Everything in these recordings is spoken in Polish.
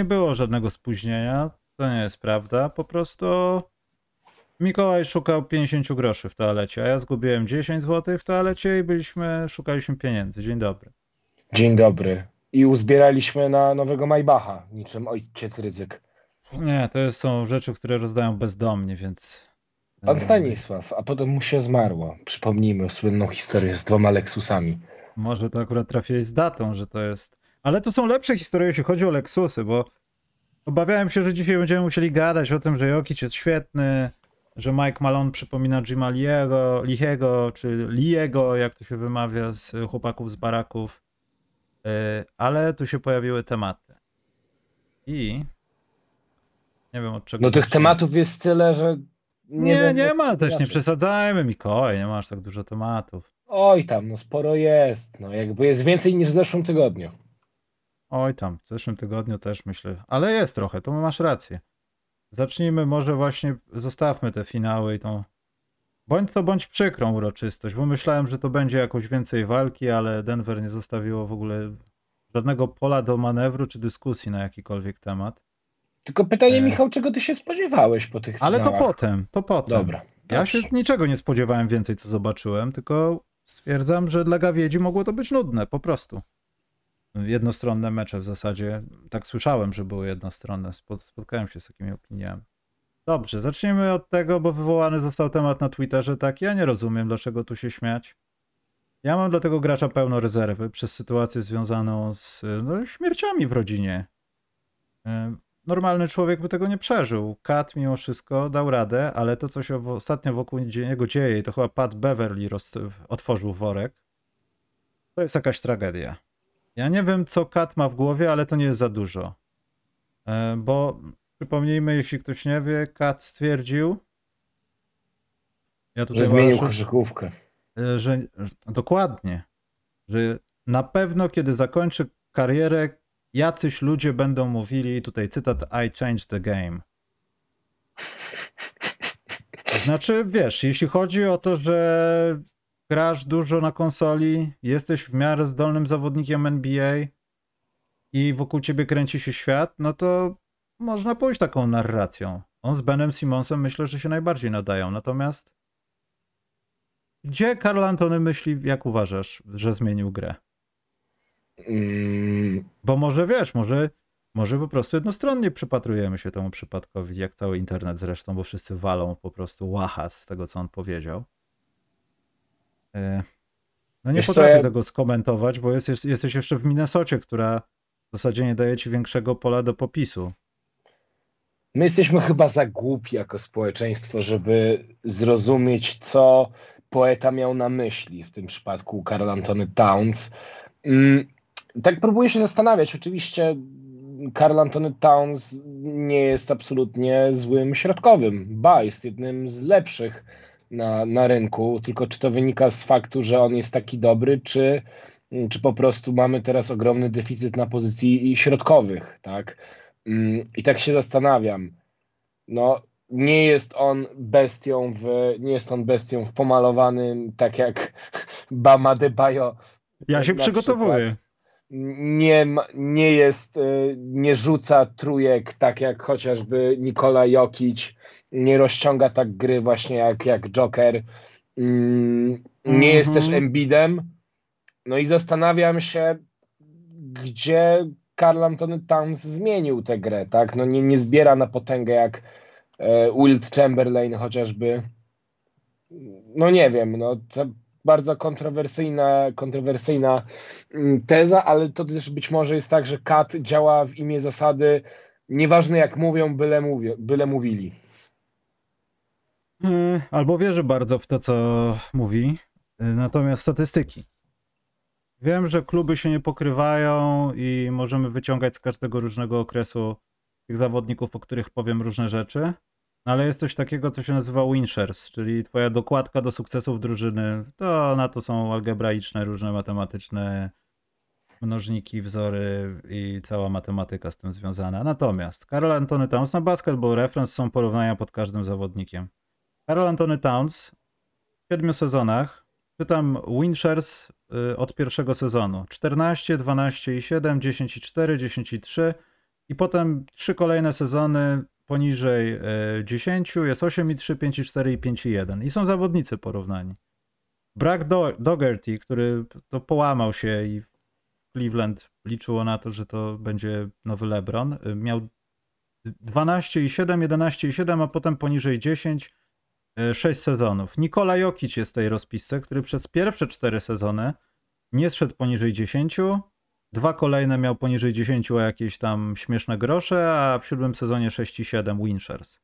nie było żadnego spóźnienia. To nie jest prawda. Po prostu Mikołaj szukał 50 groszy w toalecie, a ja zgubiłem 10 zł w toalecie i byliśmy, szukaliśmy pieniędzy. Dzień dobry. Dzień dobry. I uzbieraliśmy na nowego Maybacha, niczym ojciec ryzyk. Nie, to są rzeczy, które rozdają bezdomnie, więc. Pan Stanisław, a potem mu się zmarło. Przypomnijmy słynną historię z dwoma Lexusami. Może to akurat trafiłeś z datą, że to jest. Ale to są lepsze historie, jeśli chodzi o Lexusy, bo obawiałem się, że dzisiaj będziemy musieli gadać o tym, że Jokic jest świetny, że Mike Malone przypomina Jima Liego, Lichego, czy Liego, jak to się wymawia, z chłopaków z baraków. Yy, Ale tu się pojawiły tematy. I nie wiem od czego. No tych tematów jest tyle, że... Nie, wiem, nie, ma też, nie zacząć. przesadzajmy, Mikołaj, nie masz tak dużo tematów. Oj tam, no sporo jest. No jakby jest więcej niż w zeszłym tygodniu. Oj tam, w zeszłym tygodniu też myślę, ale jest trochę, to masz rację. Zacznijmy może właśnie, zostawmy te finały i tą bądź to bądź przykrą uroczystość, bo myślałem, że to będzie jakoś więcej walki, ale Denver nie zostawiło w ogóle żadnego pola do manewru czy dyskusji na jakikolwiek temat. Tylko pytanie, E. Michał, czego ty się spodziewałeś po tych Ale to finałach? potem, to potem. Dobra. Ja się niczego nie spodziewałem więcej, co zobaczyłem, tylko stwierdzam, że dla gawiedzi mogło to być nudne, po prostu. Jednostronne mecze w zasadzie. Tak słyszałem, że były jednostronne. Spo- Spotkałem się z takimi opiniami. Dobrze, zaczniemy od tego, bo wywołany został temat na Twitterze. Tak, ja nie rozumiem, dlaczego tu się śmiać. Ja mam dla tego gracza pełno rezerwy przez sytuację związaną z no, śmierciami w rodzinie. E, Normalny człowiek by tego nie przeżył. Kat mimo wszystko dał radę, ale to, co się ostatnio wokół niego dzieje, to chyba Pat Beverly otworzył worek, to jest jakaś tragedia. Ja nie wiem, co Kat ma w głowie, ale to nie jest za dużo. E, Bo przypomnijmy, jeśli ktoś nie wie, Kat stwierdził, ja Że zmienił Łasiu- koszykówkę. E, że dokładnie, że na pewno kiedy zakończy karierę, jacyś ludzie będą mówili, tutaj cytat, I changed the game. Znaczy, wiesz, jeśli chodzi o to, że grasz dużo na konsoli, jesteś w miarę zdolnym zawodnikiem NBA i wokół ciebie kręci się świat, no to można pójść taką narracją. On z Benem Simonsem myślę, że się najbardziej nadają. Natomiast gdzie Karl Antony myśli, jak uważasz, że zmienił grę? Mm, Bo może wiesz, może, może po prostu jednostronnie przypatrujemy się temu przypadkowi, jak cały internet zresztą, bo wszyscy walą po prostu łacha z tego, co on powiedział. E, No nie Wiesz potrafię ja- tego skomentować, bo jest, jesteś jeszcze w Minnesocie, która w zasadzie nie daje ci większego pola do popisu. My jesteśmy chyba za głupi jako społeczeństwo, żeby zrozumieć, co poeta miał na myśli, w tym przypadku Karl Antony Towns. Mm, Tak próbuję się zastanawiać. Oczywiście Karl Antony Towns nie jest absolutnie złym środkowym. Ba, jest jednym z lepszych na, na rynku. Tylko czy to wynika z faktu, że on jest taki dobry, czy, czy po prostu mamy teraz ogromny deficyt na pozycji środkowych, tak? Mm, I tak się zastanawiam. No, nie jest on bestią w, nie jest on bestią w pomalowanym, tak jak Bama de Bayo. Ja się Na przygotowuję. Nie, nie jest, y, nie rzuca trójek tak jak chociażby Nikola Jokic, nie rozciąga tak gry właśnie jak, jak Joker. Mm, Nie jest Mhm. też Embidem. No i zastanawiam się, gdzie Karl Antony Towns zmienił tę grę, tak? No nie, nie zbiera na potęgę jak e, Wilt Chamberlain chociażby. No nie wiem, no to bardzo kontrowersyjna, kontrowersyjna mm, teza, ale to też być może jest tak, że Kat działa w imię zasady nieważne jak mówią, byle, mówią, byle mówili. Mm, Albo wierzy bardzo w to, co mówi. Y, Natomiast statystyki. Wiem, że kluby się nie pokrywają i możemy wyciągać z każdego różnego okresu tych zawodników, po których powiem różne rzeczy. No ale jest coś takiego, co się nazywa winshares, czyli twoja dokładka do sukcesów drużyny. To na to są algebraiczne, różne matematyczne mnożniki, wzory i cała matematyka z tym związana. Natomiast Karol Antony Towns na Basketball Reference są porównania pod każdym zawodnikiem. Karol Antony Towns w siedmiu sezonach, czytam Winshares y, od pierwszego sezonu. 14, 12 i 7, 10 i 4, 10 i 3 i potem trzy kolejne sezony poniżej 10 e, jest 8,3, 5,4 i 5,1 i są zawodnicy porównani. Brak Do Dogerty, który to połamał się i Cleveland liczyło na to, że to będzie nowy LeBron, e, miał 12,7, 11,7, a potem poniżej 10, 6 sezonów. Nikola Jokic jest w tej rozpisce, który przez pierwsze 4 sezony nie zszedł poniżej 10, Dwa kolejne miał poniżej 10 o jakieś tam śmieszne grosze, a w siódmym sezonie 6,7 Winchers.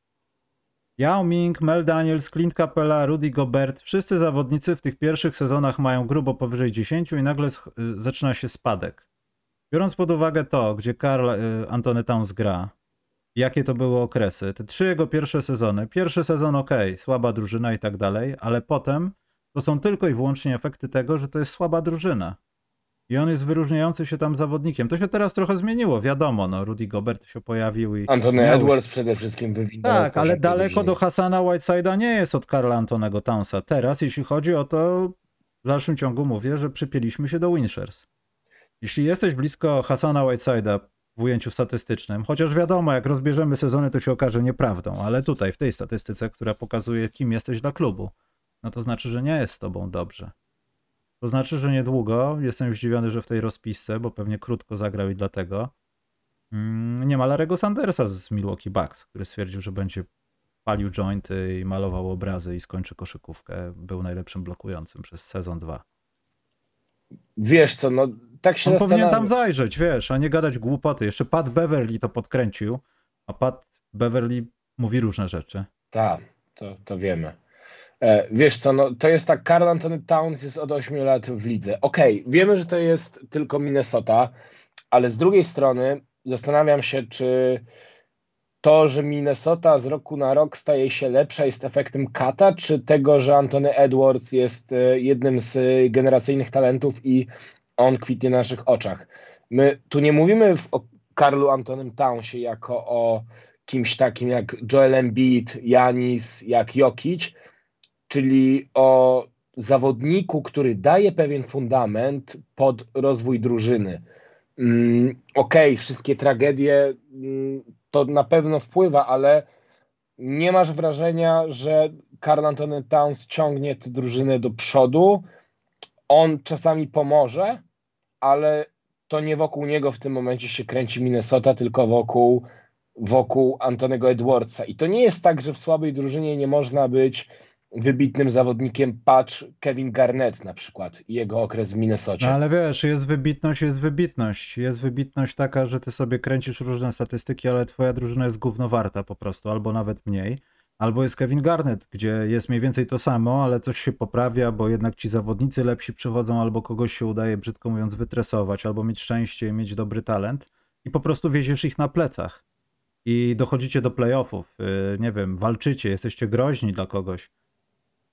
Yao Ming, Mel Daniels, Clint Capella, Rudy Gobert, wszyscy zawodnicy w tych pierwszych sezonach mają grubo powyżej 10 i nagle y, zaczyna się spadek. Biorąc pod uwagę to, gdzie Karl y, Antony Towns gra, jakie to były okresy, te trzy jego pierwsze sezony, pierwszy sezon ok, słaba drużyna i tak dalej, ale potem to są tylko i wyłącznie efekty tego, że to jest słaba drużyna. I on jest wyróżniający się tam zawodnikiem. To się teraz trochę zmieniło, wiadomo, no Rudy Gobert się pojawił i... Antony. Edwards przede wszystkim wywinął. Tak, ale daleko do Hasana Whiteside'a nie jest od Karla Antonego Townsa. Teraz, jeśli chodzi o to, w dalszym ciągu mówię, że przypieliśmy się do Winchers. Jeśli jesteś blisko Hasana Whiteside'a w ujęciu statystycznym, chociaż wiadomo, jak rozbierzemy sezony, to się okaże nieprawdą, ale tutaj, w tej statystyce, która pokazuje, kim jesteś dla klubu, no to znaczy, że nie jest z tobą dobrze. To znaczy, że niedługo, jestem zdziwiony, że w tej rozpisce, bo pewnie krótko zagrał i dlatego, mm, nie ma Larego Sandersa z Milwaukee Bucks, który stwierdził, że będzie palił jointy i malował obrazy i skończy koszykówkę. Był najlepszym blokującym przez sezon 2. Wiesz co, no tak się On powinien tam zajrzeć, wiesz, a nie gadać głupoty. Jeszcze Pat Beverly to podkręcił, a Pat Beverly mówi różne rzeczy. Tak, to, to wiemy. E, wiesz co, no, to jest tak, Carl Anthony Towns jest od 8 lat w lidze. Okej, okay, wiemy, że to jest tylko Minnesota, ale z drugiej strony zastanawiam się, czy to, że Minnesota z roku na rok staje się lepsza jest efektem kata, czy tego, że Anthony Edwards jest e, jednym z generacyjnych talentów i on kwitnie na naszych oczach. My tu nie mówimy o Karlu Antonym Townsie jako o kimś takim jak Joel Embiid, Janis, jak Jokic, czyli o zawodniku, który daje pewien fundament pod rozwój drużyny. Mm, okej, okay, wszystkie tragedie mm, to na pewno wpływa, ale nie masz wrażenia, że Karl Antony Towns ciągnie tę drużynę do przodu. On czasami pomoże, ale to nie wokół niego w tym momencie się kręci Minnesota, tylko wokół, wokół Antonego Edwardsa. I to nie jest tak, że w słabej drużynie nie można być wybitnym zawodnikiem, patrz Kevin Garnett na przykład i jego okres w Minnesocie. No ale wiesz, jest wybitność, jest wybitność. Jest wybitność taka, że ty sobie kręcisz różne statystyki, ale twoja drużyna jest gównowarta po prostu, albo nawet mniej. Albo jest Kevin Garnett, gdzie jest mniej więcej to samo, ale coś się poprawia, bo jednak ci zawodnicy lepsi przychodzą, albo kogoś się udaje, brzydko mówiąc, wytresować, albo mieć szczęście mieć dobry talent i po prostu wieziesz ich na plecach. I dochodzicie do playoffów, yy, nie wiem, walczycie, jesteście groźni dla kogoś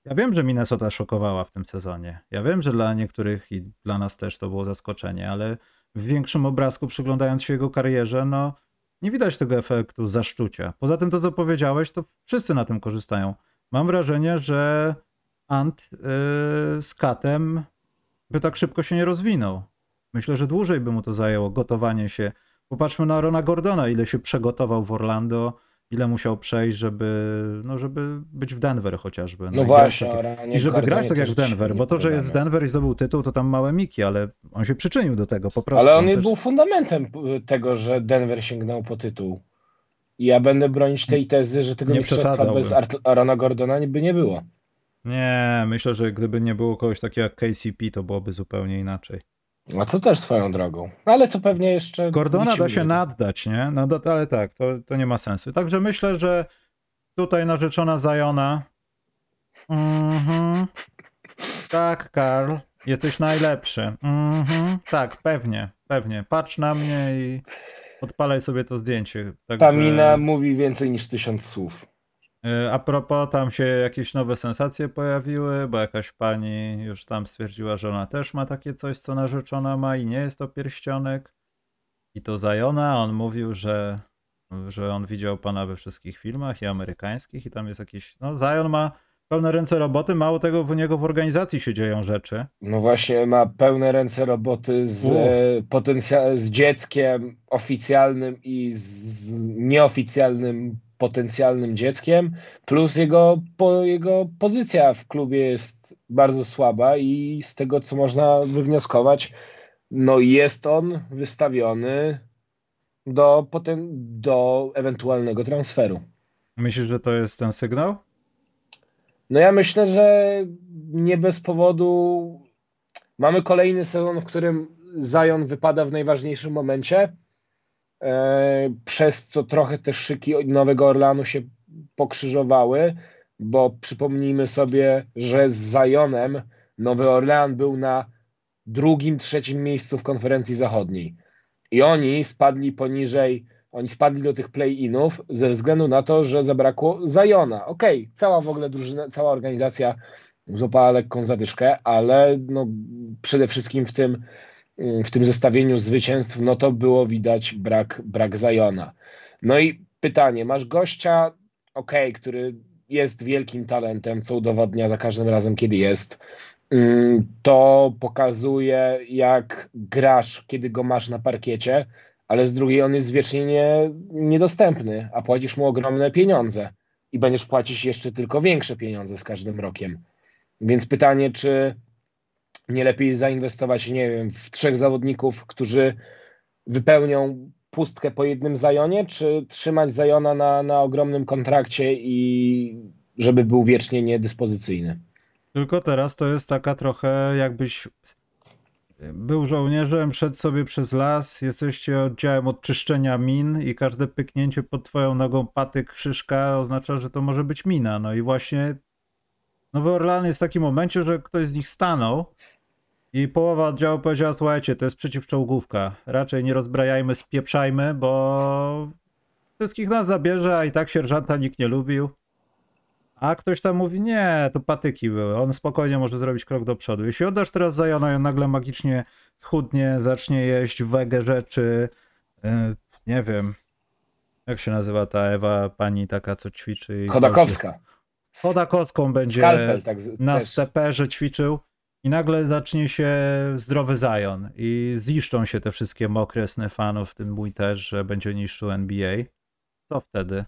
ja wiem, że Minnesota szokowała w tym sezonie. Ja wiem, że dla niektórych i dla nas też to było zaskoczenie, ale w większym obrazku, przyglądając się jego karierze, no nie widać tego efektu zaszczucia. Poza tym to, co powiedziałeś, to wszyscy na tym korzystają. Mam wrażenie, że Ant yy, z Katem by tak szybko się nie rozwinął. Myślę, że dłużej by mu to zajęło gotowanie się. Popatrzmy na Rona Gordona, ile się przygotował w Orlando, ile musiał przejść, żeby, no, żeby być w Denver chociażby. No, no właśnie. Takie, I żeby grać tak jak w Denver, bo to, że jest w Denver i zdobył tytuł, to tam małe miki, ale on się przyczynił do tego po prostu. Ale on, on też... był fundamentem tego, że Denver sięgnął po tytuł. I ja będę bronić tej tezy, że tego nie mistrzostwa bez Arona Gordona by nie było. Nie, myślę, że gdyby nie było kogoś takiego jak KCP, to byłoby zupełnie inaczej. A to też swoją drogą. Ale to pewnie jeszcze. Gordona da się naddać, nie? No, ale tak, to, to nie ma sensu. Także myślę, że tutaj narzeczona Zajona. Mhm. Tak, Karl, jesteś najlepszy. Mhm. Tak, pewnie, pewnie. Patrz na mnie i odpalaj sobie to zdjęcie. Także... Ta mina mówi więcej niż tysiąc słów. E, a propos, tam się jakieś nowe sensacje pojawiły, bo jakaś pani już tam stwierdziła, że ona też ma takie coś, co narzeczona ma i nie jest to pierścionek. I to Zajona, on mówił, że, że on widział pana we wszystkich filmach i amerykańskich i tam jest jakiś, no Zion ma pełne ręce roboty, mało tego, u niego w organizacji się dzieją rzeczy. No właśnie, ma pełne ręce roboty z, e, potencja- z dzieckiem oficjalnym i z nieoficjalnym potencjalnym dzieckiem, plus jego, po, jego pozycja w klubie jest bardzo słaba i z tego, co można wywnioskować, no jest on wystawiony do, potem, do ewentualnego transferu. Myślisz, że to jest ten sygnał? No ja myślę, że nie bez powodu mamy kolejny sezon, w którym Zion wypada w najważniejszym momencie, przez co trochę te szyki Nowego Orlanu się pokrzyżowały, bo przypomnijmy sobie, że z Zionem Nowy Orlean był na drugim, trzecim miejscu w konferencji zachodniej. I oni spadli poniżej, oni spadli do tych play-inów ze względu na to, że zabrakło Zajona. Okej, okay, cała w ogóle drużyna, cała organizacja złapała lekką zadyszkę, ale no, przede wszystkim w tym, w tym zestawieniu zwycięstw, no to było widać brak, brak Zajona. No i pytanie, masz gościa, okay, który jest wielkim talentem, co udowadnia za każdym razem, kiedy jest. Mm, to pokazuje, jak grasz, kiedy go masz na parkiecie, ale z drugiej on jest wiecznie nie, niedostępny, a płacisz mu ogromne pieniądze i będziesz płacić jeszcze tylko większe pieniądze z każdym rokiem. Więc pytanie, czy nie lepiej zainwestować, nie wiem, w trzech zawodników, którzy wypełnią pustkę po jednym zajonie, czy trzymać zajona na, na ogromnym kontrakcie i żeby był wiecznie niedyspozycyjny? Tylko teraz to jest taka trochę jakbyś był żołnierzem, szedł sobie przez las, jesteście oddziałem odczyszczenia min i każde pyknięcie pod twoją nogą patyk, szyszka oznacza, że to może być mina. No i właśnie Nowy Orlan jest w takim momencie, że ktoś z nich stanął i połowa oddziału powiedziała, słuchajcie, to jest przeciwczołgówka. Raczej nie rozbrajajmy, spieprzajmy, bo wszystkich nas zabierze, a i tak sierżanta nikt nie lubił. A ktoś tam mówi, nie, to patyki były, on spokojnie może zrobić krok do przodu. Jeśli oddasz teraz Zajona i on nagle magicznie schudnie, zacznie jeść wege rzeczy, yy, nie wiem, jak się nazywa ta Ewa, pani taka, co ćwiczy? Chodakowska. Chodakowską będzie Skalpel, tak na też. steperze ćwiczył i nagle zacznie się zdrowy Zion i ziszczą się te wszystkie mokre sny fanów, w tym mój też, że będzie niszczył NBA. Co wtedy?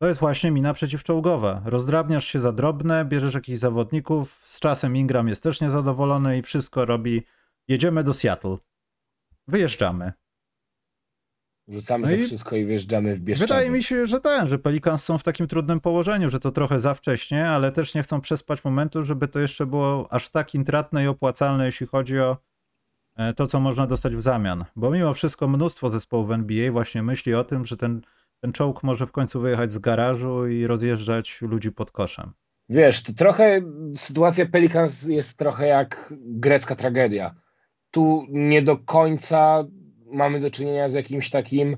To jest właśnie mina przeciwczołgowa. Rozdrabniasz się za drobne, bierzesz jakichś zawodników, z czasem Ingram jest też niezadowolony i wszystko robi. Jedziemy do Seattle. Wyjeżdżamy. Rzucamy no to wszystko i wjeżdżamy w Bieszczady. Wydaje mi się, że ten, że Pelicans są w takim trudnym położeniu, że to trochę za wcześnie, ale też nie chcą przespać momentu, żeby to jeszcze było aż tak intratne i opłacalne, jeśli chodzi o e, to, co można dostać w zamian. Bo mimo wszystko mnóstwo zespołów NBA właśnie myśli o tym, że ten ten czołg może w końcu wyjechać z garażu i rozjeżdżać ludzi pod koszem. Wiesz, to trochę sytuacja Pelicans jest trochę jak grecka tragedia. Tu nie do końca mamy do czynienia z jakimś takim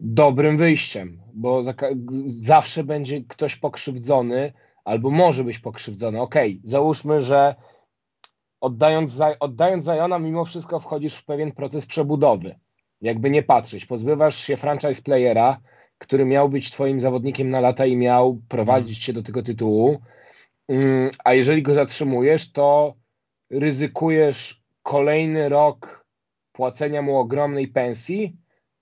dobrym wyjściem, bo za, zawsze będzie ktoś pokrzywdzony albo może być pokrzywdzony. Okej, okay, załóżmy, że oddając, oddając Zajona, mimo wszystko wchodzisz w pewien proces przebudowy. Jakby nie patrzeć, pozbywasz się franchise playera, który miał być twoim zawodnikiem na lata i miał prowadzić cię do tego tytułu. Mm, a jeżeli go zatrzymujesz, to ryzykujesz kolejny rok płacenia mu ogromnej pensji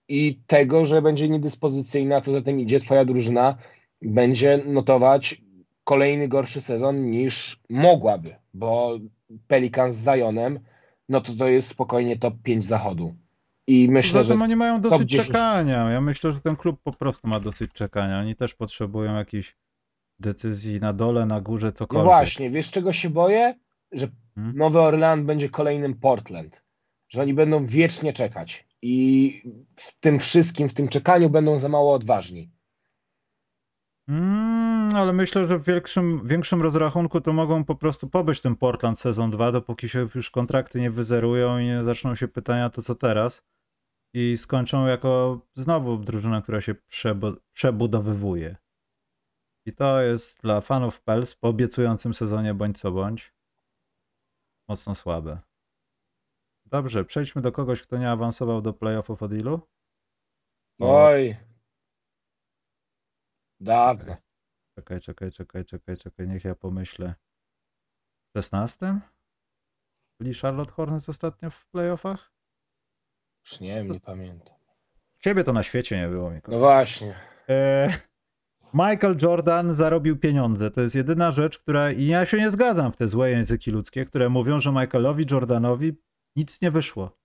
i tego, że będzie niedyspozycyjna, co za tym idzie, twoja drużyna będzie notować kolejny gorszy sezon niż mogłaby, bo Pelikan z Zajonem, no to to jest spokojnie top 5 zachodu. I myślę, Zatem że oni mają dosyć 10... czekania. Ja myślę, że ten klub po prostu ma dosyć czekania. Oni też potrzebują jakiejś decyzji na dole, na górze, cokolwiek. No właśnie, wiesz czego się boję? Że hmm? Nowy Orlean będzie kolejnym Portland. Że oni będą wiecznie czekać. I w tym wszystkim, w tym czekaniu będą za mało odważni. Mm, ale myślę, że w większym, większym rozrachunku to mogą po prostu pobyć ten Portland sezon 2, dopóki się już kontrakty nie wyzerują i nie zaczną się pytania, to co teraz i skończą jako znowu drużyna, która się przebu przebudowywuje. I to jest dla fanów Pels po obiecującym sezonie bądź co bądź mocno słabe. Dobrze, przejdźmy do kogoś, kto nie awansował do playoffów od ilu? Oj. Dawno. Czekaj, czekaj, czekaj, czekaj, czekaj, niech ja pomyślę. W 16? Byli Charlotte Hornets ostatnio w playoffach? Już nie wiem, nie pamiętam. Ciebie to na świecie nie było, No Mikołaj. właśnie. E, Michael Jordan zarobił pieniądze. To jest jedyna rzecz, która. I ja się nie zgadzam w te złe języki ludzkie, które mówią, że Michaelowi Jordanowi nic nie wyszło.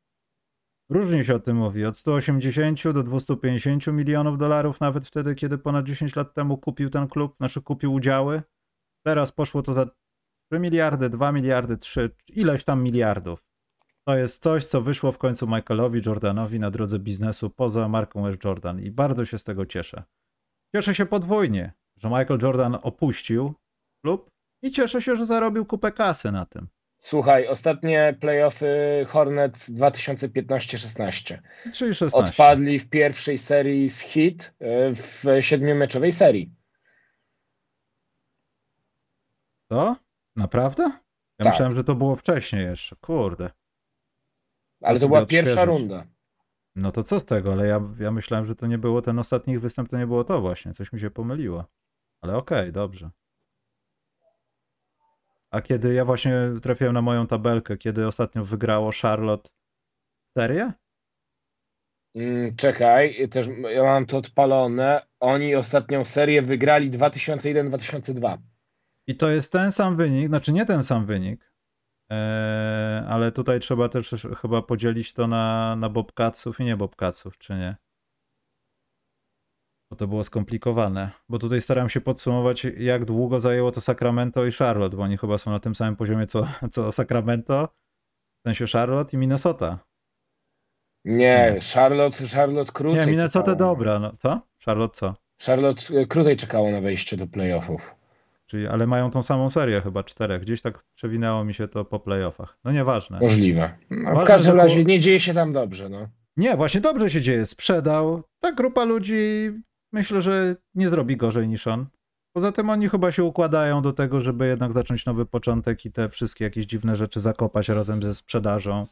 Różnie się o tym mówi. Od 180 do 250 milionów dolarów, nawet wtedy, kiedy ponad 10 lat temu kupił ten klub, znaczy kupił udziały. Teraz poszło to za 3 miliardy, 2 miliardy, 3, ileś tam miliardów. To jest coś, co wyszło w końcu Michaelowi Jordanowi na drodze biznesu poza marką Air Jordan i bardzo się z tego cieszę. Cieszę się podwójnie, że Michael Jordan opuścił klub i cieszę się, że zarobił kupę kasy na tym. Słuchaj, ostatnie playoffy Hornets 2015-16. Czyli 16. Odpadli w pierwszej serii z hit y, w siedmiomeczowej serii. To? Naprawdę? Ja Tak. myślałem, że to było wcześniej jeszcze. Kurde. Ale to sobie była pierwsza odświeżyć. runda. No to co z tego, ale ja, ja myślałem, że to nie było ten ostatni występ, to nie było to właśnie. Coś mi się pomyliło. Ale okej, dobrze. A kiedy ja właśnie trafiłem na moją tabelkę, kiedy ostatnio wygrało Charlotte serię? Mm, Czekaj, też ja mam to odpalone. Oni ostatnią serię wygrali 2001-2002. I to jest ten sam wynik, znaczy nie ten sam wynik, eee, ale tutaj trzeba też chyba podzielić to na, na Bobcatsów i nie Bobcatsów, czy nie? Bo to było skomplikowane. Bo tutaj staram się podsumować, jak długo zajęło to Sacramento i Charlotte, bo oni chyba są na tym samym poziomie co, co Sacramento, w sensie Charlotte i Minnesota. Nie. Charlotte, Charlotte krócej Nie, Minnesota czekało. dobra, no co? Charlotte co? Charlotte y, krócej czekało na wejście do playoffów. Czyli, ale mają tą samą serię chyba, czterech. Gdzieś tak przewinęło mi się to po playoffach. No nieważne. Możliwe. No, Ważne, w każdym razie nie dzieje się tam dobrze. No. Nie, właśnie dobrze się dzieje. Sprzedał. Ta grupa ludzi myślę, że nie zrobi gorzej niż on. Poza tym oni chyba się układają do tego, żeby jednak zacząć nowy początek i te wszystkie jakieś dziwne rzeczy zakopać razem ze sprzedażą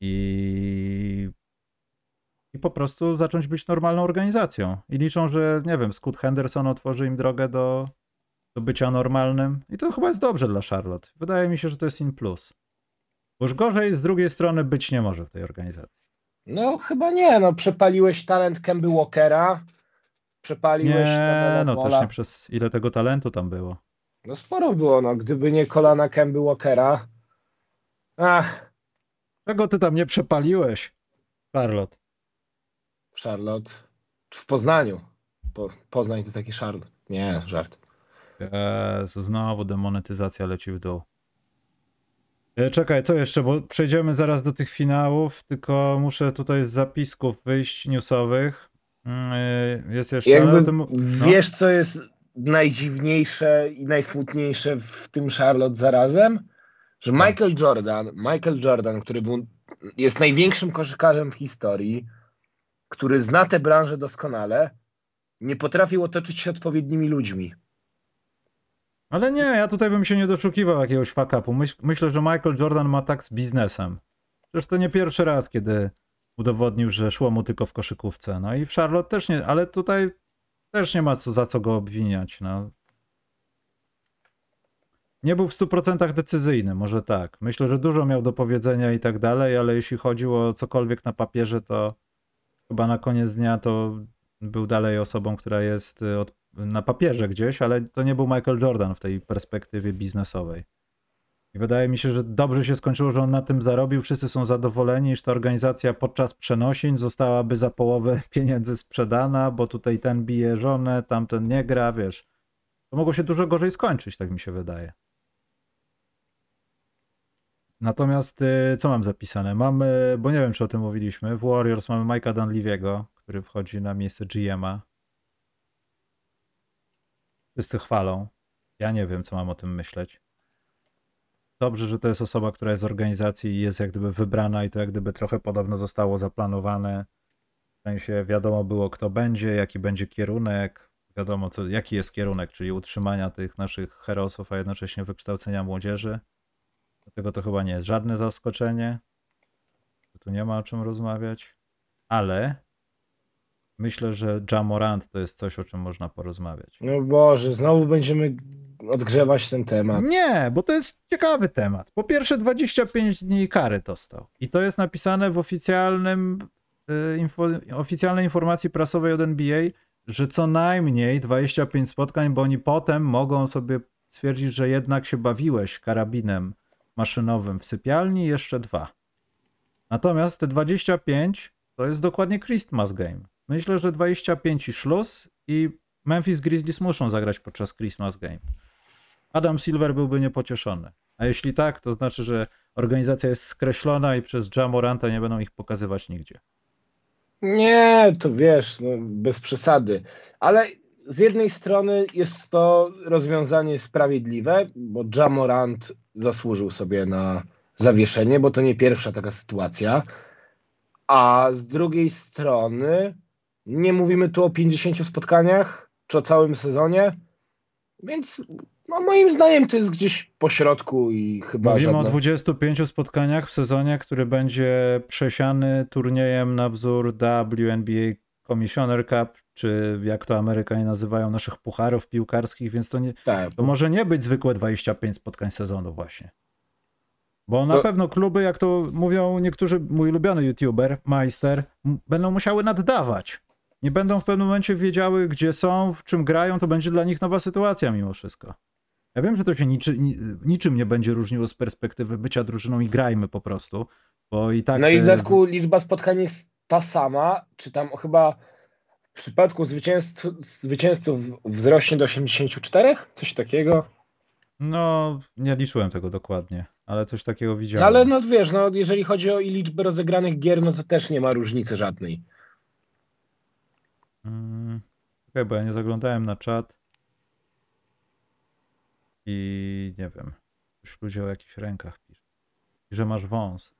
i, i po prostu zacząć być normalną organizacją. I liczą, że nie wiem, Scott Henderson otworzy im drogę do, do bycia normalnym. I to chyba jest dobrze dla Charlotte. Wydaje mi się, że to jest in plus. Bo już gorzej z drugiej strony być nie może w tej organizacji. no chyba nie, no przepaliłeś talent Kemby Walkera, przepaliłeś Nie, no też nie przez ile tego talentu tam było. No sporo było, no gdyby nie kolana Kemby Walkera. Ach, Czego ty tam nie przepaliłeś, Charlotte? Charlotte. W Poznaniu. Po, Poznań to taki Charlotte. Nie, żart. Jezu, znowu demonetyzacja leci w dół. E, Czekaj, co jeszcze, bo przejdziemy zaraz do tych finałów, tylko muszę tutaj z zapisków wyjść newsowych. Mm, e, Jest jeszcze, Jakby tym... no. wiesz, co jest najdziwniejsze i najsmutniejsze w tym Charlotte zarazem? Że Michael Jordan, Michael Jordan, który był, jest największym koszykarzem w historii, który zna tę branżę doskonale, nie potrafił otoczyć się odpowiednimi ludźmi. Ale nie, ja tutaj bym się nie doszukiwał jakiegoś fuck upu. Myśl, myślę, że Michael Jordan ma tak z biznesem. Przecież to nie pierwszy raz, kiedy udowodnił, że szło mu tylko w koszykówce. No i w Charlotte też nie, ale tutaj też nie ma co, za co go obwiniać. No. Nie był w 100% decyzyjny, może tak. Myślę, że dużo miał do powiedzenia i tak dalej, ale jeśli chodziło o cokolwiek na papierze, to chyba na koniec dnia to był dalej osobą, która jest y, od, na papierze gdzieś, ale to nie był Michael Jordan w tej perspektywie biznesowej. I wydaje mi się, że dobrze się skończyło, że on na tym zarobił. Wszyscy są zadowoleni, iż ta organizacja podczas przenosin zostałaby za połowę pieniędzy sprzedana, bo tutaj ten bije żonę, tamten nie gra, wiesz. To mogło się dużo gorzej skończyć, tak mi się wydaje. Natomiast y, co mam zapisane? Mamy, bo nie wiem, czy o tym mówiliśmy, w Warriors mamy Mike'a Dunleavy'ego, który wchodzi na miejsce GM'a. Wszyscy chwalą. Ja nie wiem, co mam o tym myśleć. Dobrze, że to jest osoba, która jest z organizacji i jest jak gdyby wybrana i to jak gdyby trochę podobno zostało zaplanowane. W sensie wiadomo było, kto będzie, jaki będzie kierunek, wiadomo, jaki jest kierunek, czyli utrzymania tych naszych herosów, a jednocześnie wykształcenia młodzieży. Dlatego to chyba nie jest żadne zaskoczenie. Tu nie ma o czym rozmawiać. Ale myślę, że Jamorant to jest coś, o czym można porozmawiać. No Boże, znowu będziemy odgrzewać ten temat. Nie, bo to jest ciekawy temat. Po pierwsze, 25 dni kary dostał. I to jest napisane w oficjalnym, y, info, oficjalnej informacji prasowej od NBA, że co najmniej 25 spotkań, bo oni potem mogą sobie stwierdzić, że jednak się bawiłeś karabinem maszynowym w sypialni, jeszcze dwa. Natomiast te 25 to jest dokładnie Christmas Game. Myślę, że 25 i szluz i Memphis Grizzlies muszą zagrać podczas Christmas Game. Adam Silver byłby niepocieszony. A jeśli tak, to znaczy, że organizacja jest skreślona i przez Jamoranta nie będą ich pokazywać nigdzie. Nie, to wiesz, no, bez przesady. Ale z jednej strony jest to rozwiązanie sprawiedliwe, bo Jamorant zasłużył sobie na zawieszenie, bo to nie pierwsza taka sytuacja. A z drugiej strony nie mówimy tu o 50 spotkaniach czy o całym sezonie, więc no, moim zdaniem to jest gdzieś po środku i chyba. Mówimy żadne... o 25 spotkaniach w sezonie, który będzie przesiany turniejem na wzór WNBA Commissioner Cup, czy jak to Amerykanie nazywają, naszych pucharów piłkarskich, więc to, nie, Tak, to może nie być zwykłe 25 spotkań sezonu właśnie. Bo na To- pewno kluby, jak to mówią niektórzy, mój ulubiony youtuber, Meister, m- będą musiały naddawać. Nie będą w pewnym momencie wiedziały, gdzie są, w czym grają, to będzie dla nich nowa sytuacja mimo wszystko. Ja wiem, że to się niczy, ni, niczym nie będzie różniło z perspektywy bycia drużyną i grajmy po prostu, bo i tak... No i w e, dodatku liczba spotkań jest ta sama, czy tam chyba w przypadku zwycięzców, zwycięzców wzrośnie do 84? Coś takiego. No, nie liczyłem tego dokładnie, ale coś takiego No widziałem. ale no wiesz, no jeżeli chodzi o liczbę rozegranych gier, no to też nie ma różnicy żadnej. Mm, Okej, bo ja nie zaglądałem na czat. I nie wiem. Już ludzie o jakichś rękach piszą. Że masz wąs.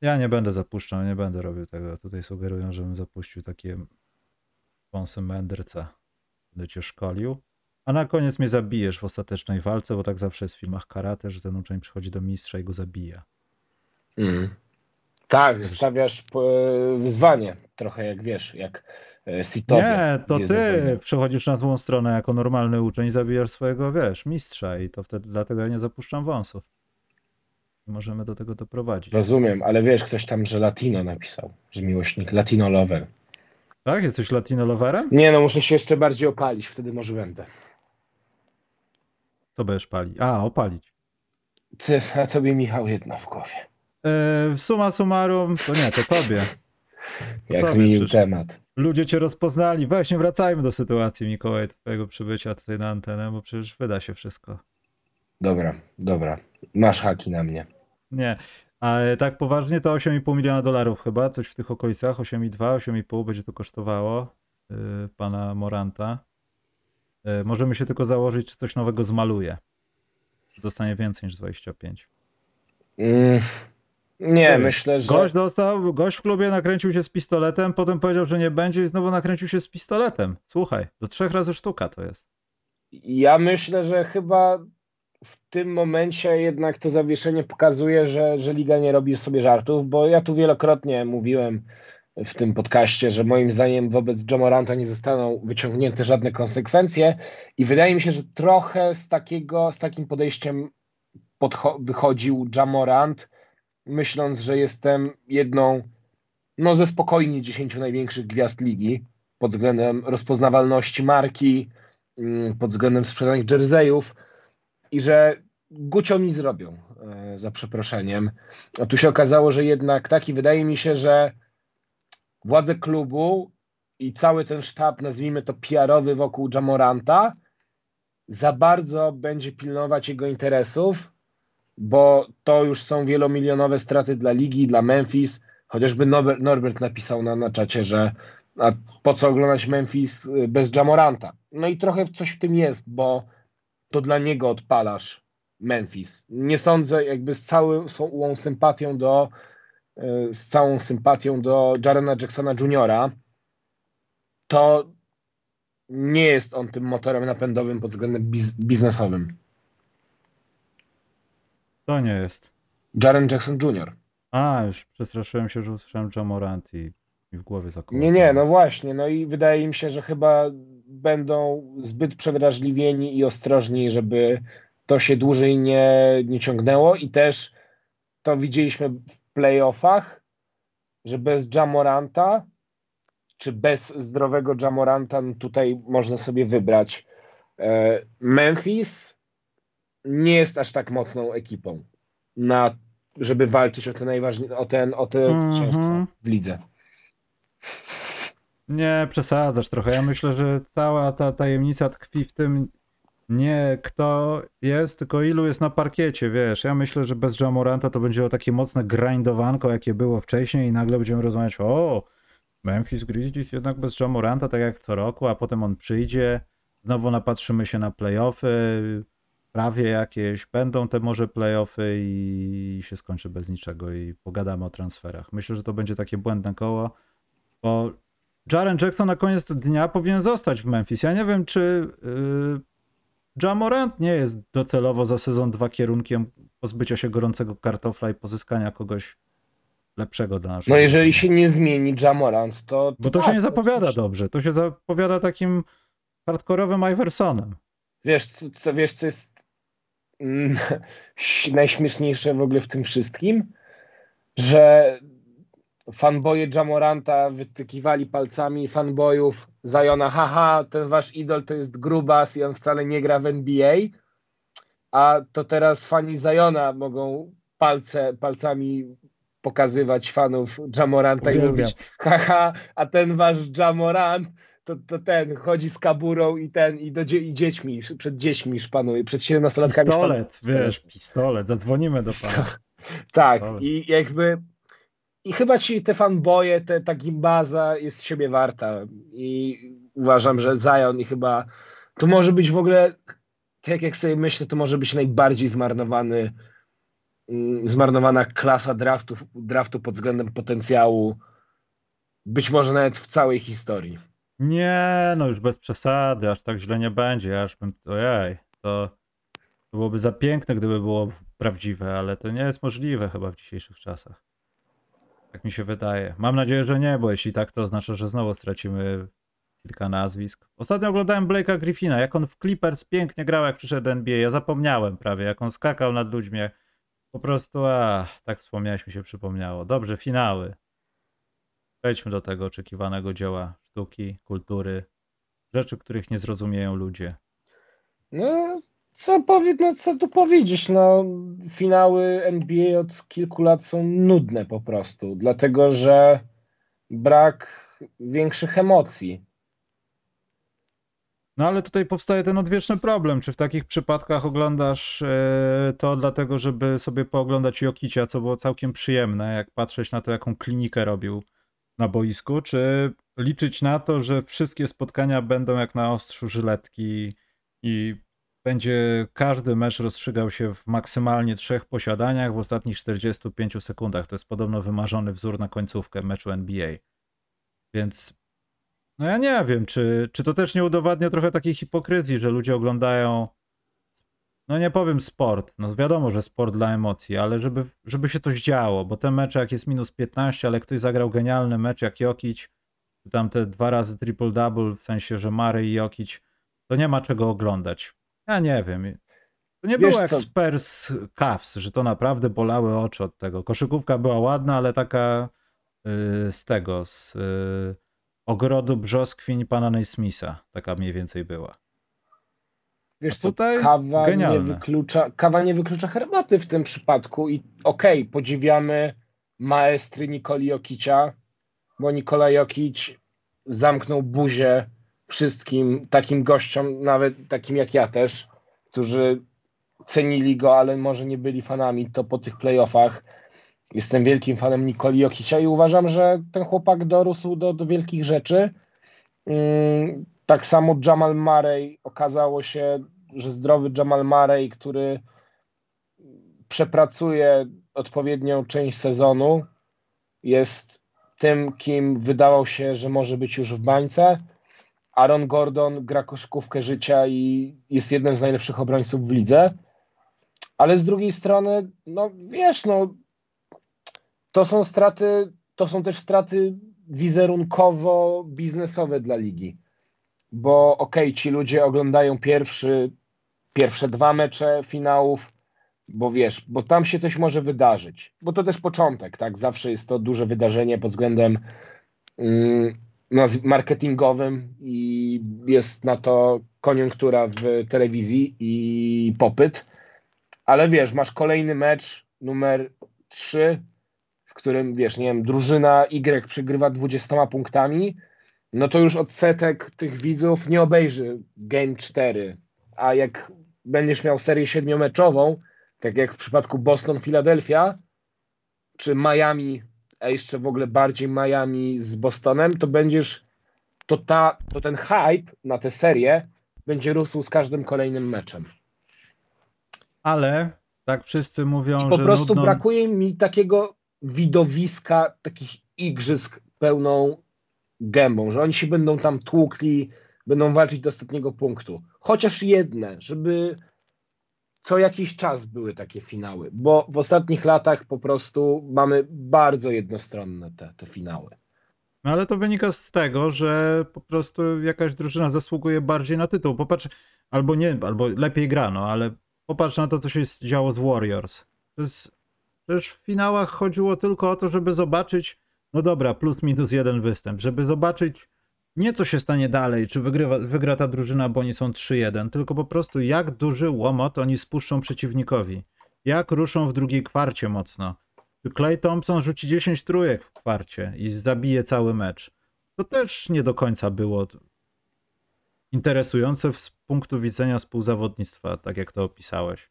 Ja nie będę zapuszczał, nie będę robił tego. Tutaj sugerują, żebym zapuścił takie wąsy mędrca. Będę cię szkolił. A na koniec mnie zabijesz w ostatecznej walce, bo tak zawsze jest w filmach karate, że ten uczeń przychodzi do mistrza i go zabija. Mm. Tak, stawiasz e, wyzwanie, trochę jak wiesz, jak e, Sitowie. Nie, to ty Wojnach. przechodzisz na złą stronę jako normalny uczeń i zabijasz swojego, wiesz, mistrza i to wtedy dlatego ja nie zapuszczam wąsów. Możemy do tego doprowadzić. Rozumiem, ale wiesz, ktoś tam, że Latino napisał, że miłośnik Latino Lover. Tak? Jesteś latino loverem? Nie no, muszę się jeszcze bardziej opalić, wtedy może będę. Co będziesz palić? A, opalić. Ty, a tobie Michał jedno w głowie. Yy, suma summarum, to nie, to tobie. Jak Tobie zmienił przyszło. temat. Ludzie cię rozpoznali. Właśnie wracajmy do sytuacji, Mikołaj, twojego przybycia tutaj na antenę, bo przecież wyda się wszystko. Dobra, dobra. Masz haki na mnie. Nie. A e, tak poważnie to 8,5 miliona dolarów chyba, coś w tych okolicach, 8,2, 8,5 będzie to kosztowało yy, pana Moranta. Yy, możemy się tylko założyć, czy coś nowego zmaluje. Dostanie więcej niż 25. Mm, nie, Ej, myślę, że... Gość dostał, gość w klubie nakręcił się z pistoletem, potem powiedział, że nie będzie i znowu nakręcił się z pistoletem. Słuchaj, do trzech razy sztuka to jest. Ja myślę, że chyba w tym momencie jednak to zawieszenie pokazuje, że, że liga nie robi sobie żartów, bo ja tu wielokrotnie mówiłem w tym podcaście, że moim zdaniem wobec Jamoranta nie zostaną wyciągnięte żadne konsekwencje i wydaje mi się, że trochę z takiego, z takim podejściem podcho- wychodził Jamorant, myśląc, że jestem jedną no ze spokojnie 10 największych gwiazd ligi pod względem rozpoznawalności marki, mm, pod względem sprzedanych jerseyów i że gucio mi zrobią, e, za przeproszeniem. A tu się okazało, że jednak tak i wydaje mi się, że władze klubu i cały ten sztab, nazwijmy to PR-owy wokół Jamoranta, za bardzo będzie pilnować jego interesów, bo to już są wielomilionowe straty dla ligi, dla Memphis. Chociażby Norbert, Norbert napisał na, na czacie, że a po co oglądać Memphis y, bez Jamoranta? No i trochę coś w tym jest, bo to dla niego odpalasz Memphis. Nie sądzę, jakby z całą sympatią do y, z całą sympatią do Jarena Jacksona Juniora, to nie jest on tym motorem napędowym pod względem biz biznesowym. To nie jest. Jaren Jackson Jr. A, już przestraszyłem się, że usłyszałem Jamorant i mi w głowie zakoło. Nie, nie, no właśnie. No i wydaje mi się, że chyba będą zbyt przewrażliwieni i ostrożni, żeby to się dłużej nie, nie ciągnęło i też to widzieliśmy w playoffach, że bez Jamoranta czy bez zdrowego Jamoranta no tutaj można sobie wybrać. E, Memphis nie jest aż tak mocną ekipą na żeby walczyć o te najważniejsze, o ten, o te mm -hmm. w lidze. Nie, przesadzasz trochę. Ja myślę, że cała ta tajemnica tkwi w tym nie kto jest, tylko ilu jest na parkiecie, wiesz. Ja myślę, że bez Jamoranta to będzie o takie mocne grindowanko, jakie było wcześniej i nagle będziemy rozmawiać o Memphis Grizzlies jednak bez Jamoranta, tak jak co roku, a potem on przyjdzie, znowu napatrzymy się na playoffy, prawie jakieś, będą te może playoffy i się skończy bez niczego i pogadamy o transferach. Myślę, że to będzie takie błędne koło, bo Jaren Jackson na koniec dnia powinien zostać w Memphis. Ja nie wiem, czy yy, Jamorant nie jest docelowo za sezon dwa kierunkiem pozbycia się gorącego kartofla i pozyskania kogoś lepszego dla naszego. No jeżeli się nie zmieni Jamorant, to... to Bo to tak, się nie zapowiada dobrze. To się zapowiada takim hardkorowym Iversonem. Wiesz co, wiesz, co jest najśmieszniejsze w ogóle w tym wszystkim? Że fanboje Jamoranta wytykiwali palcami fanboyów Zajona, haha, ten wasz idol to jest grubas i on wcale nie gra w NBA, a to teraz fani Zajona mogą palce, palcami pokazywać fanów Jamoranta i mówić, haha, a ten wasz Jamorant to, to ten chodzi z kaburą i ten i, do, i dziećmi, przed dziećmi szpanuje, przed 17-latkami Pistolet, wiesz, pistolet, zadzwonimy do pana. Tak, pistolet. i jakby i chyba ci te fanboje, te, ta gimbaza jest siebie warta i uważam, że Zion i chyba to może być w ogóle, tak jak sobie myślę, to może być najbardziej zmarnowany mm, zmarnowana klasa draftu, draftu pod względem potencjału być może nawet w całej historii. Nie, no już bez przesady, aż tak źle nie będzie. Już bym, ojej, to, to byłoby za piękne, gdyby było prawdziwe, ale to nie jest możliwe chyba w dzisiejszych czasach. Tak mi się wydaje. Mam nadzieję, że nie, bo jeśli tak, to oznacza, że znowu stracimy kilka nazwisk. Ostatnio oglądałem Blake'a Griffina, jak on w Clippers pięknie grał, jak przyszedł NBA. Ja zapomniałem prawie, jak on skakał nad ludźmi. Po prostu, a, tak wspomniałeś, mi się przypomniało. Dobrze, finały. Przejdźmy do tego oczekiwanego dzieła sztuki, kultury, rzeczy, których nie zrozumieją ludzie. No, co, powie, no, co tu powiedzieć? No, finały NBA od kilku lat są nudne po prostu, dlatego że brak większych emocji. No ale tutaj powstaje ten odwieczny problem. Czy w takich przypadkach oglądasz e, to dlatego, żeby sobie pooglądać Jokicia, co było całkiem przyjemne, jak patrzeć na to, jaką klinikę robił na boisku, czy liczyć na to, że wszystkie spotkania będą jak na ostrzu żyletki i będzie każdy mecz rozstrzygał się w maksymalnie trzech posiadaniach w ostatnich 45 sekundach. To jest podobno wymarzony wzór na końcówkę meczu NBA. Więc no ja nie wiem, czy, czy to też nie udowadnia trochę takiej hipokryzji, że ludzie oglądają no nie powiem sport, no wiadomo, że sport dla emocji, ale żeby, żeby się coś działo, bo te mecze jak jest minus 15, ale ktoś zagrał genialny mecz jak Jokic, tam te dwa razy triple-double, w sensie, że Mary i Jokic, to nie ma czego oglądać. Ja nie wiem. To nie Wiesz było jak co? Spurs Cavs, że to naprawdę bolały oczy od tego. Koszykówka była ładna, ale taka yy, z tego, z yy, ogrodu brzoskwiń pana Naismitha. Taka mniej więcej była. Wiesz co, kawa nie, wyklucza, kawa nie wyklucza herbaty w tym przypadku i okej, okay, podziwiamy maestry Nikoli Jokicia, bo Nikola Jokic zamknął buzię wszystkim takim gościom, nawet takim jak ja też, którzy cenili go, ale może nie byli fanami, to po tych playoffach jestem wielkim fanem Nikoli Jokicia i uważam, że ten chłopak dorósł do, do wielkich rzeczy. Tak samo Jamal Murray okazało się, że zdrowy Jamal Murray, który przepracuje odpowiednią część sezonu, jest tym, kim wydawał się, że może być już w bańce. Aaron Gordon gra koszykówkę życia i jest jednym z najlepszych obrońców w lidze. Ale z drugiej strony, no wiesz, no to są straty, to są też straty wizerunkowo biznesowe dla ligi. Bo okej, okay, ci ludzie oglądają pierwszy, pierwsze dwa mecze finałów, bo wiesz, bo tam się coś może wydarzyć. Bo to też początek, tak? Zawsze jest to duże wydarzenie pod względem mm, marketingowym i jest na to koniunktura w telewizji i popyt. Ale wiesz, masz kolejny mecz numer 3, w którym wiesz, nie wiem, drużyna Y przegrywa 20 punktami, no to już odsetek tych widzów nie obejrzy Game 4. A jak będziesz miał serię siedmiomeczową, tak jak w przypadku Boston-Philadelphia, czy Miami, a jeszcze w ogóle bardziej Miami z Bostonem, to będziesz, to, ta, to ten hype na tę serię będzie rósł z każdym kolejnym meczem. Ale tak wszyscy mówią, I po że prostu nudno... brakuje mi takiego widowiska, takich igrzysk pełną gębą, że oni się będą tam tłukli, będą walczyć do ostatniego punktu. Chociaż jedne, żeby co jakiś czas były takie finały, bo w ostatnich latach po prostu mamy bardzo jednostronne te, te finały. No ale to wynika z tego, że po prostu jakaś drużyna zasługuje bardziej na tytuł. Popatrz, albo nie, albo lepiej grano, ale popatrz na to, co się działo z Warriors. To jest, przecież w finałach chodziło tylko o to, żeby zobaczyć, no dobra, plus minus jeden występ, żeby zobaczyć nie co się stanie dalej, czy wygrywa, wygra ta drużyna, bo oni są 3-1, tylko po prostu jak duży łomot oni spuszczą przeciwnikowi. Jak ruszą w drugiej kwarcie mocno. Czy Clay Thompson rzuci 10 trójek w kwarcie i zabije cały mecz. To też nie do końca było interesujące z punktu widzenia współzawodnictwa, tak jak to opisałeś.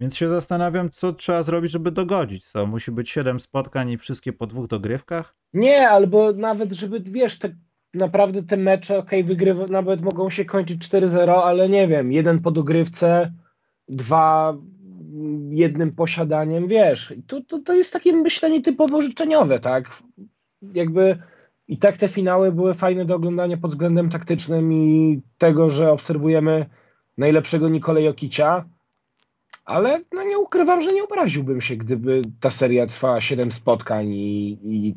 Więc się zastanawiam, co trzeba zrobić, żeby dogodzić. Co, musi być 7 spotkań i wszystkie po dwóch dogrywkach? Nie, albo nawet, żeby, wiesz, te naprawdę te mecze, ok, wygrywa, nawet mogą się kończyć 4-0, ale nie wiem, jeden po dogrywce, dwa jednym posiadaniem, wiesz, to, to, to jest takie myślenie typowo życzeniowe, tak? Jakby i tak te finały były fajne do oglądania pod względem taktycznym i tego, że obserwujemy najlepszego Nikolę Jokicia, ale no nie ukrywam, że nie obraziłbym się, gdyby ta seria trwała 7 spotkań i, i,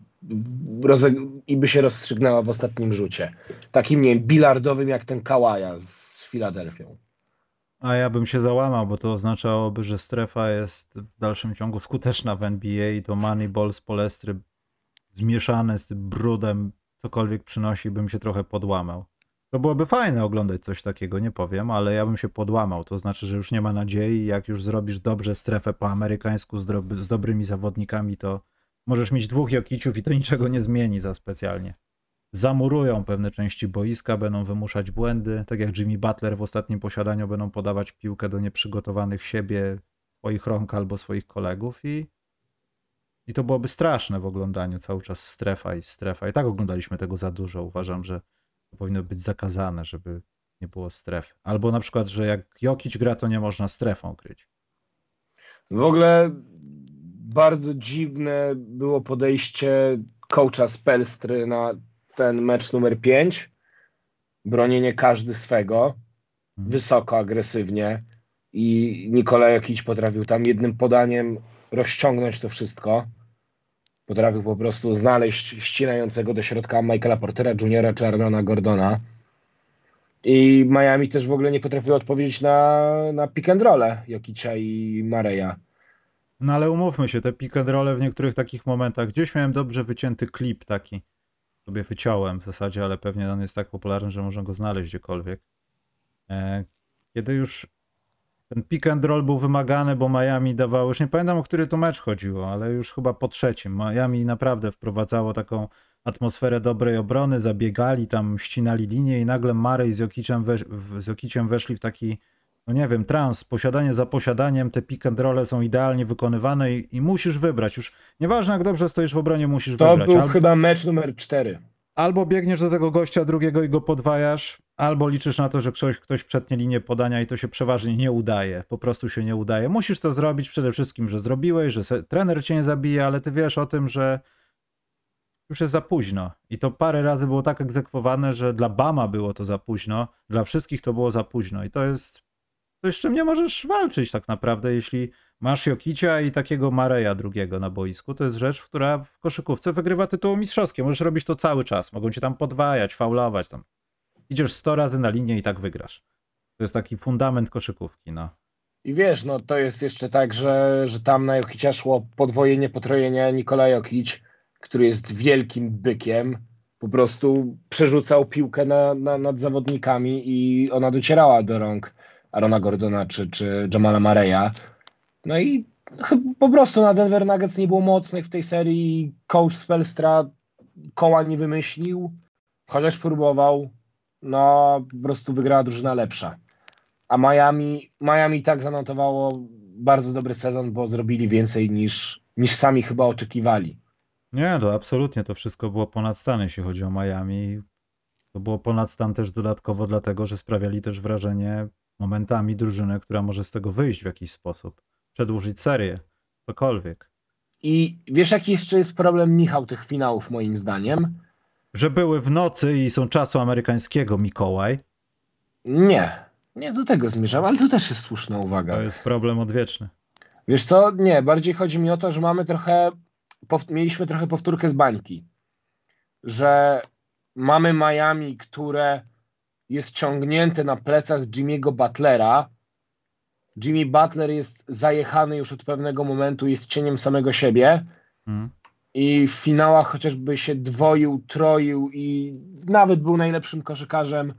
i by się rozstrzygnęła w ostatnim rzucie. Takim, nie wiem, bilardowym jak ten Kałaja z Filadelfią. A ja bym się załamał, bo to oznaczałoby, że strefa jest w dalszym ciągu skuteczna w NBA i to Moneyball z Polestry zmieszane z tym brudem, cokolwiek przynosi, bym się trochę podłamał. To byłoby fajne oglądać coś takiego, nie powiem, ale ja bym się podłamał. To znaczy, że już nie ma nadziei. Jak już zrobisz dobrze strefę po amerykańsku z, z dobrymi zawodnikami, to możesz mieć dwóch Jokiciów i to niczego nie zmieni za specjalnie. Zamurują pewne części boiska, będą wymuszać błędy, tak jak Jimmy Butler w ostatnim posiadaniu będą podawać piłkę do nieprzygotowanych siebie, swoich rąk albo swoich kolegów i, i to byłoby straszne w oglądaniu cały czas strefa i strefa. I tak oglądaliśmy tego za dużo. Uważam, że to powinno być zakazane, żeby nie było strefy. Albo na przykład, że jak Jokic gra, to nie można strefą kryć. W ogóle bardzo dziwne było podejście coacha z Pelstry na ten mecz numer 5. Bronienie każdy swego, hmm. wysoko, agresywnie i Nikola Jokic potrafił tam jednym podaniem rozciągnąć to wszystko. Potrafił po prostu znaleźć ścinającego do środka Michaela Portera Juniora czy Arnona Gordona. I Miami też w ogóle nie potrafiło odpowiedzieć na, na pick and roll Jokicia i Mareja. No ale umówmy się, te pick and roll w niektórych takich momentach, gdzieś miałem dobrze wycięty klip taki, sobie wyciąłem w zasadzie, ale pewnie on jest tak popularny, że można go znaleźć gdziekolwiek. E, kiedy już ten pick and roll był wymagany, bo Miami dawało, już nie pamiętam o który to mecz chodziło, ale już chyba po trzecim. Miami naprawdę wprowadzało taką atmosferę dobrej obrony, zabiegali tam, ścinali linię i nagle Marej z Jokiciem, wesz z Jokiciem weszli w taki, no nie wiem, trans, posiadanie za posiadaniem, te pick and rolle są idealnie wykonywane i, i musisz wybrać. Już nieważne jak dobrze stoisz w obronie, musisz to wybrać. To był chyba mecz numer cztery. Albo biegniesz do tego gościa drugiego i go podwajasz, albo liczysz na to, że ktoś, ktoś przetnie linię podania i to się przeważnie nie udaje. Po prostu się nie udaje. Musisz to zrobić przede wszystkim, że zrobiłeś, że se, trener cię nie zabije, ale ty wiesz o tym, że już jest za późno. I to parę razy było tak egzekwowane, że dla Bama było to za późno, dla wszystkich to było za późno. I to jest coś, z czym nie możesz walczyć tak naprawdę, jeśli masz Jokicia i takiego Mareja drugiego na boisku. To jest rzecz, która w koszykówce wygrywa tytuł mistrzowskie. Możesz robić to cały czas. Mogą cię tam podwajać, faulować. Tam. Idziesz 100 razy na linię i tak wygrasz. To jest taki fundament koszykówki, no. I wiesz, no to jest jeszcze tak, że, że tam na Jokicia szło podwojenie, potrojenie Nikola Jokic, który jest wielkim bykiem, po prostu przerzucał piłkę na, na, nad zawodnikami i ona docierała do rąk Arona Gordona czy, czy Jamala Mareya. No i po prostu na Denver Nuggets nie było mocnych w tej serii. Coach Spelstra koła nie wymyślił, chociaż próbował. No, po prostu wygrała drużyna lepsza. A Miami, Miami tak zanotowało bardzo dobry sezon, bo zrobili więcej niż, niż sami chyba oczekiwali. Nie, to absolutnie to wszystko było ponad stan, jeśli chodzi o Miami. To było ponad stan też dodatkowo dlatego, że sprawiali też wrażenie momentami drużyny, która może z tego wyjść w jakiś sposób, przedłużyć serię, cokolwiek. I wiesz, jaki jeszcze jest problem, Michał, tych finałów, moim zdaniem? Że były w nocy i są czasu amerykańskiego, Mikołaj. Nie, nie do tego zmierzam, ale to też jest słuszna uwaga. To jest problem odwieczny. Wiesz co, nie, bardziej chodzi mi o to, że mamy trochę, mieliśmy trochę powtórkę z bańki, że mamy Miami, które jest ciągnięte na plecach Jimmy'ego Butlera. Jimmy Butler jest zajechany już od pewnego momentu, jest cieniem samego siebie. Hmm. I w finałach chociażby się dwoił, troił i nawet był najlepszym koszykarzem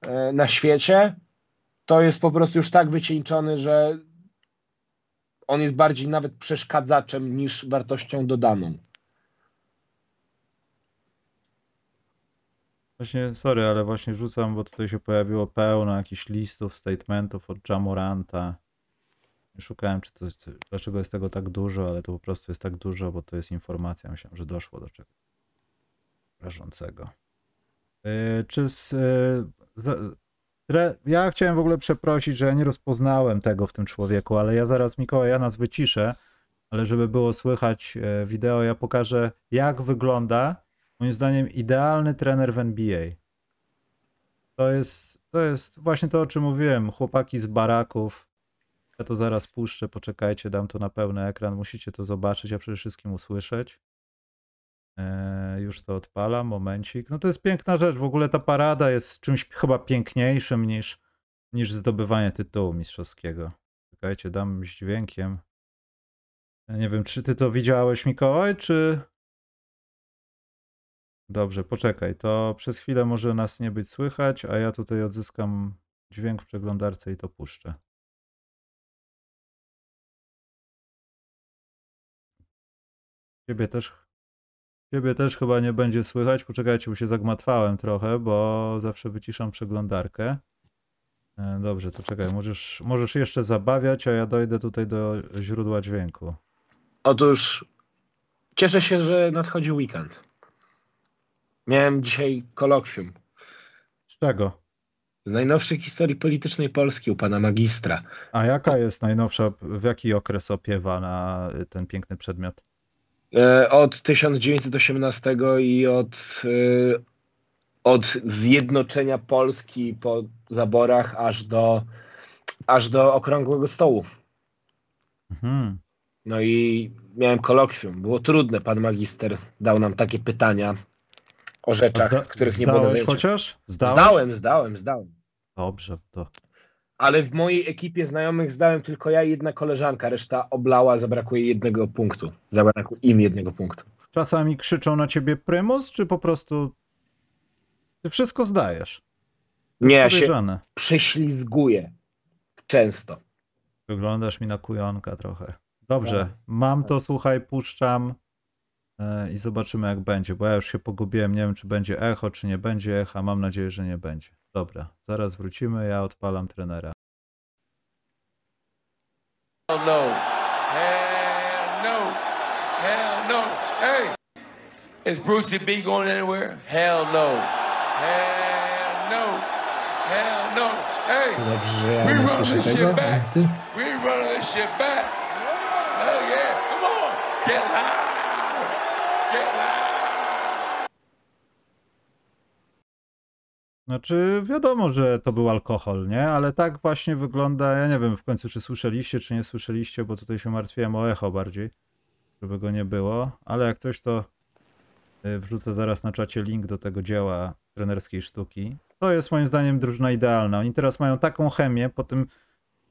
e, na świecie. To jest po prostu już tak wycieńczony, że on jest bardziej nawet przeszkadzaczem niż wartością dodaną. Właśnie, sorry, ale właśnie rzucam, bo tutaj się pojawiło pełno jakichś listów, statementów od Jamoranta. Szukałem, czy to, dlaczego jest tego tak dużo, ale to po prostu jest tak dużo, bo to jest informacja. Myślałem, że doszło do czegoś rażącego. Yy, czy z, yy, ja chciałem w ogóle przeprosić, że ja nie rozpoznałem tego w tym człowieku, ale ja zaraz Mikołaj, ja nas wyciszę, ale żeby było słychać yy, wideo, ja pokażę, jak wygląda moim zdaniem idealny trener w NBA. To jest, to jest właśnie to, o czym mówiłem. Chłopaki z baraków. Ja to zaraz puszczę, poczekajcie, dam to na pełny ekran. Musicie to zobaczyć, a przede wszystkim usłyszeć. Eee, już to odpalam, momencik. No to jest piękna rzecz. W ogóle ta parada jest czymś chyba piękniejszym niż, niż zdobywanie tytułu mistrzowskiego. Czekajcie, dam z dźwiękiem. Ja nie wiem, czy ty to widziałeś, Mikołaj, czy, Dobrze, poczekaj, to przez chwilę może nas nie być słychać, a ja tutaj odzyskam dźwięk w przeglądarce i to puszczę. Ciebie też, ciebie też chyba nie będzie słychać. Poczekajcie, bo się zagmatwałem trochę, bo zawsze wyciszam przeglądarkę. E, dobrze, to czekaj, możesz, możesz jeszcze zabawiać, a ja dojdę tutaj do źródła dźwięku. Otóż cieszę się, że nadchodzi weekend. Miałem dzisiaj kolokwium. Z czego? Z najnowszej historii politycznej Polski u pana magistra. A jaka jest najnowsza, w jaki okres opiewa na ten piękny przedmiot? E, od 1918 i od, e, od zjednoczenia Polski po zaborach aż do, aż do okrągłego stołu. Mhm. No i miałem kolokwium. Było trudne. Pan magister dał nam takie pytania o rzeczach, Zda których nie było zajęciach. chociaż? Zdałeś? Zdałem, zdałem, zdałem. Dobrze, to. Ale w mojej ekipie znajomych zdałem tylko ja i jedna koleżanka, reszta oblała, zabrakło jej jednego punktu. Zabrakło im jednego punktu. Czasami krzyczą na ciebie prymus, czy po prostu ty wszystko zdajesz? Nie, ja się prześlizguję. Często. Wyglądasz mi na kujonka trochę. Dobrze, tak. mam to, słuchaj, puszczam. E, i zobaczymy jak będzie, bo ja już się pogubiłem, nie wiem czy będzie echo, czy nie będzie echa, mam nadzieję, że nie będzie. Dobra, zaraz wrócimy, ja odpalam trenera. Hell no. Hell no. Hell no. Hey! Is Brucey B going anywhere? Hell no. Hell no. Hell no. Hey! Dobrze, że ja nie słyszę tego. We run this shit back. Hell yeah. Come on. Get loud. Znaczy, wiadomo, że to był alkohol, nie? Ale tak właśnie wygląda. Ja nie wiem w końcu, czy słyszeliście, czy nie słyszeliście, bo tutaj się martwiłem o echo bardziej, żeby go nie było. Ale jak ktoś to y, wrzucę zaraz na czacie link do tego dzieła trenerskiej sztuki. To jest moim zdaniem drużyna idealna. Oni teraz mają taką chemię, po tym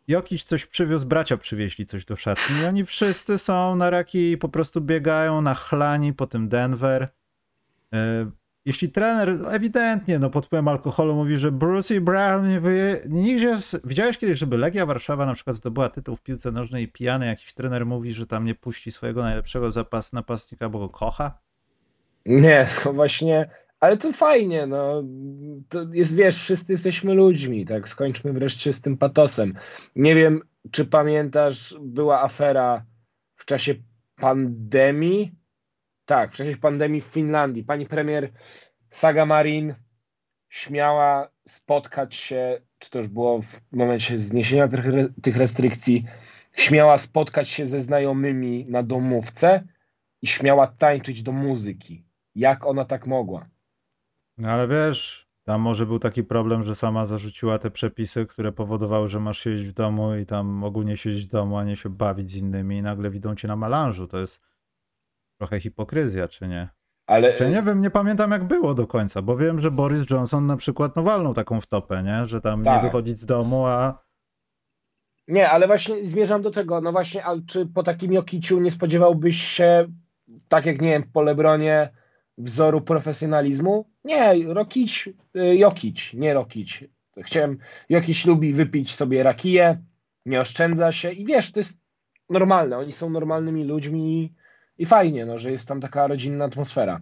Jokiś coś przywiózł, bracia przywieźli coś do szatni i oni wszyscy są na raki i po prostu biegają na chlani po tym Denver. Jeśli trener ewidentnie no, pod wpływem alkoholu mówi, że Bruce Brown nie wyje... Nigdzie... Widziałeś kiedyś, żeby Legia Warszawa na przykład zdobyła tytuł w piłce nożnej i pijany jakiś trener mówi, że tam nie puści swojego najlepszego zapas napastnika, bo go kocha? Nie, to właśnie ale to fajnie, no. To jest, wiesz, wszyscy jesteśmy ludźmi, tak? Skończmy wreszcie z tym patosem. Nie wiem, czy pamiętasz, była afera w czasie pandemii. Tak, w czasie pandemii w Finlandii. Pani premier Saga Marin śmiała spotkać się, czy to już było w momencie zniesienia tych restrykcji, śmiała spotkać się ze znajomymi na domówce i śmiała tańczyć do muzyki. Jak ona tak mogła? No ale wiesz, tam może był taki problem, że sama zarzuciła te przepisy, które powodowały, że masz siedzieć w domu i tam ogólnie siedzieć w domu, a nie się bawić z innymi i nagle widzą cię na malanżu. To jest trochę hipokryzja, czy nie? Ale... Czy nie wiem, nie pamiętam jak było do końca, bo wiem, że Boris Johnson na przykład no walnął taką wtopę, nie? Że tam tak. nie wychodzić z domu, a... Nie, ale właśnie zmierzam do tego, no właśnie, ale czy po takim Jokiciu nie spodziewałbyś się, tak jak, nie wiem, po Lebronie, wzoru profesjonalizmu? Nie, Rokić, y, Jokić, nie Rokić. Chciałem, Jokić lubi wypić sobie rakiję, nie oszczędza się i wiesz, to jest normalne, oni są normalnymi ludźmi i fajnie, no, że jest tam taka rodzinna atmosfera.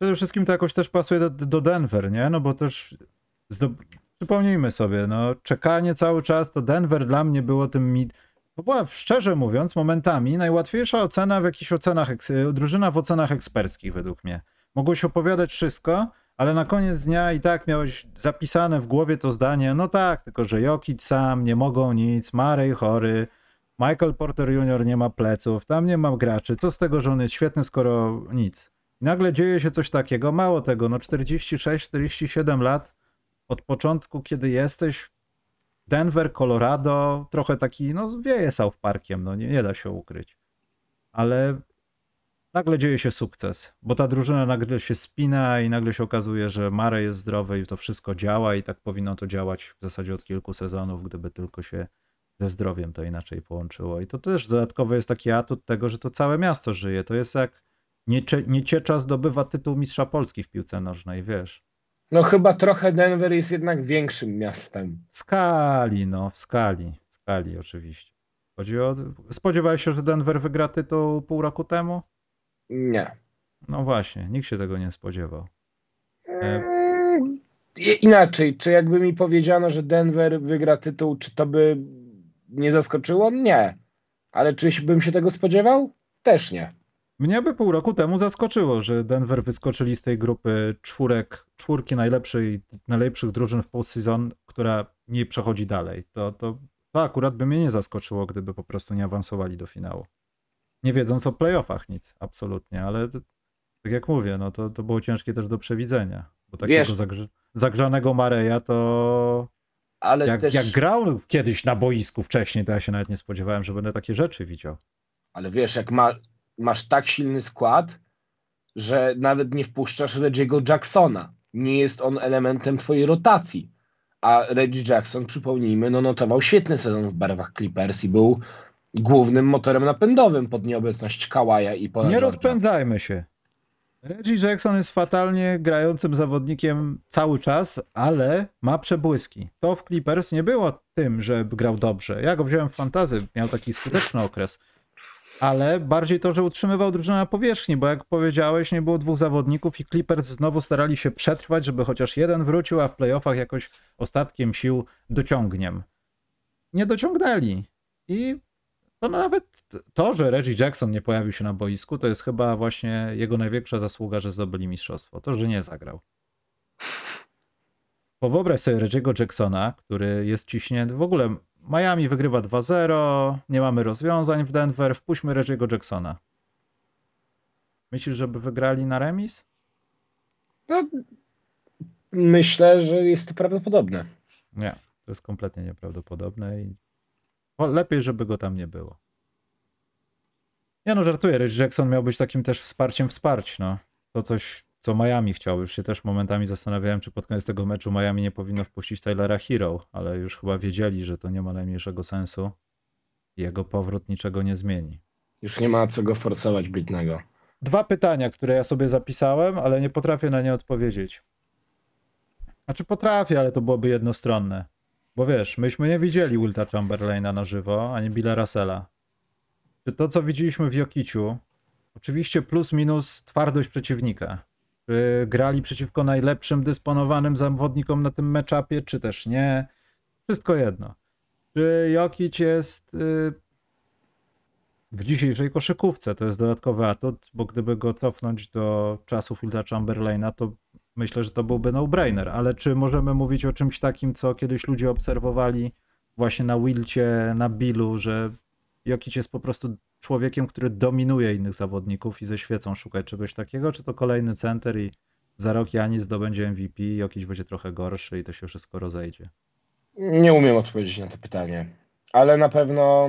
Przede wszystkim to jakoś też pasuje do, do Denver, nie? No bo też zdob... przypomnijmy sobie, no czekanie cały czas, to Denver dla mnie było tym... Mi... To była, szczerze mówiąc, momentami najłatwiejsza ocena w jakichś ocenach, drużyna w ocenach eksperckich według mnie. Mogłeś opowiadać wszystko, ale na koniec dnia i tak miałeś zapisane w głowie to zdanie, no tak, tylko że Jokic sam, nie mogą nic, Marej chory, Michael Porter Jr. nie ma pleców, tam nie ma graczy, co z tego, że on jest świetny, skoro nic. Nagle dzieje się coś takiego, mało tego, no 46-47 lat od początku, kiedy jesteś Denver, Colorado, trochę taki, no wieje South Parkiem, no nie, nie da się ukryć. Ale nagle dzieje się sukces, bo ta drużyna nagle się spina i nagle się okazuje, że Mare jest zdrowy i to wszystko działa i tak powinno to działać w zasadzie od kilku sezonów, gdyby tylko się ze zdrowiem to inaczej połączyło. I to też dodatkowo jest taki atut tego, że to całe miasto żyje. To jest jak Niecie, Nieciecza zdobywa tytuł mistrza Polski w piłce nożnej, wiesz. No chyba trochę Denver jest jednak większym miastem. W skali, no, w skali. W skali oczywiście. Chodzi o... Spodziewałeś się, że Denver wygra tytuł pół roku temu? Nie. No właśnie, nikt się tego nie spodziewał. E... Inaczej, czy jakby mi powiedziano, że Denver wygra tytuł, czy to by nie zaskoczyło? Nie. Ale czy bym się tego spodziewał? Też nie. Mnie by pół roku temu zaskoczyło, że Denver wyskoczyli z tej grupy czwórek, czwórki najlepszej, najlepszych drużyn w postseason, która nie przechodzi dalej. To, to, to akurat by mnie nie zaskoczyło, gdyby po prostu nie awansowali do finału nie wiedząc o playoffach nic, absolutnie, ale to, tak jak mówię, no to, to było ciężkie też do przewidzenia, bo takiego Wiesz, zagrz zagrzanego Mareja to ale jak, też... jak grał kiedyś na boisku wcześniej, to ja się nawet nie spodziewałem, że będę takie rzeczy widział. Ale wiesz, jak ma, masz tak silny skład, że nawet nie wpuszczasz Reggie'ego Jacksona. Nie jest on elementem twojej rotacji. A Reggie Jackson, przypomnijmy, no notował świetny sezon w barwach Clippers i był głównym motorem napędowym pod nieobecność Kawaja i Nie Georgia. rozpędzajmy się. Reggie Jackson jest fatalnie grającym zawodnikiem cały czas, ale ma przebłyski. To w Clippers nie było tym, że grał dobrze. Ja go wziąłem w fantazy, miał taki skuteczny okres. Ale bardziej to, że utrzymywał drużynę na powierzchni, bo jak powiedziałeś, nie było dwóch zawodników i Clippers znowu starali się przetrwać, żeby chociaż jeden wrócił, a w playoffach jakoś ostatkiem sił dociągniem. Nie dociągnęli. I to nawet to, że Reggie Jackson nie pojawił się na boisku, to jest chyba właśnie jego największa zasługa, że zdobyli mistrzostwo. To, że nie zagrał. Bo wyobraź sobie Reggie'ego Jacksona, który jest ciśnięty. W ogóle Miami wygrywa 2-0, nie mamy rozwiązań w Denver, wpuśćmy Reggie'ego Jacksona. Myślisz, żeby wygrali na remis? No, Myślę, że jest to prawdopodobne. Nie, to jest kompletnie nieprawdopodobne i lepiej, żeby go tam nie było. Ja no żartuję, Rich Jackson miał być takim też wsparciem wsparć, no. To coś, co Miami chciał. Już się też momentami zastanawiałem, czy pod koniec tego meczu Miami nie powinno wpuścić Taylora Hero, ale już chyba wiedzieli, że to nie ma najmniejszego sensu. Jego powrót niczego nie zmieni. Już nie ma co go forsować bitnego. Dwa pytania, które ja sobie zapisałem, ale nie potrafię na nie odpowiedzieć. Znaczy potrafię, ale to byłoby jednostronne. Bo wiesz, myśmy nie widzieli Wilta Chamberlaina na żywo, ani Billa Russella. Czy to, co widzieliśmy w Jokiciu, oczywiście plus minus twardość przeciwnika. Czy grali przeciwko najlepszym dysponowanym zawodnikom na tym meczapie, czy też nie. Wszystko jedno. Czy Jokic jest y, w dzisiejszej koszykówce, to jest dodatkowy atut, bo gdyby go cofnąć do czasów Wilda Chamberlaina, to myślę, że to byłby no-brainer, ale czy możemy mówić o czymś takim, co kiedyś ludzie obserwowali właśnie na Wilcie, na Billu, że Jokic jest po prostu człowiekiem, który dominuje innych zawodników i ze świecą szukać czegoś takiego, czy to kolejny center i za rok Janis zdobędzie MVP, Jokic będzie trochę gorszy i to się wszystko rozejdzie? Nie umiem odpowiedzieć na to pytanie, ale na pewno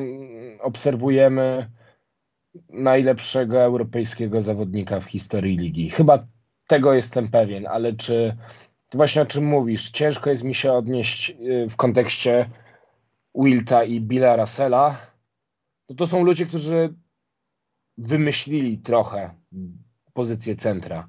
obserwujemy najlepszego europejskiego zawodnika w historii ligi. Chyba tego jestem pewien, ale czy to właśnie o czym mówisz? Ciężko jest mi się odnieść y, w kontekście Wilta i Billa Russella. No to są ludzie, którzy wymyślili trochę pozycję centra.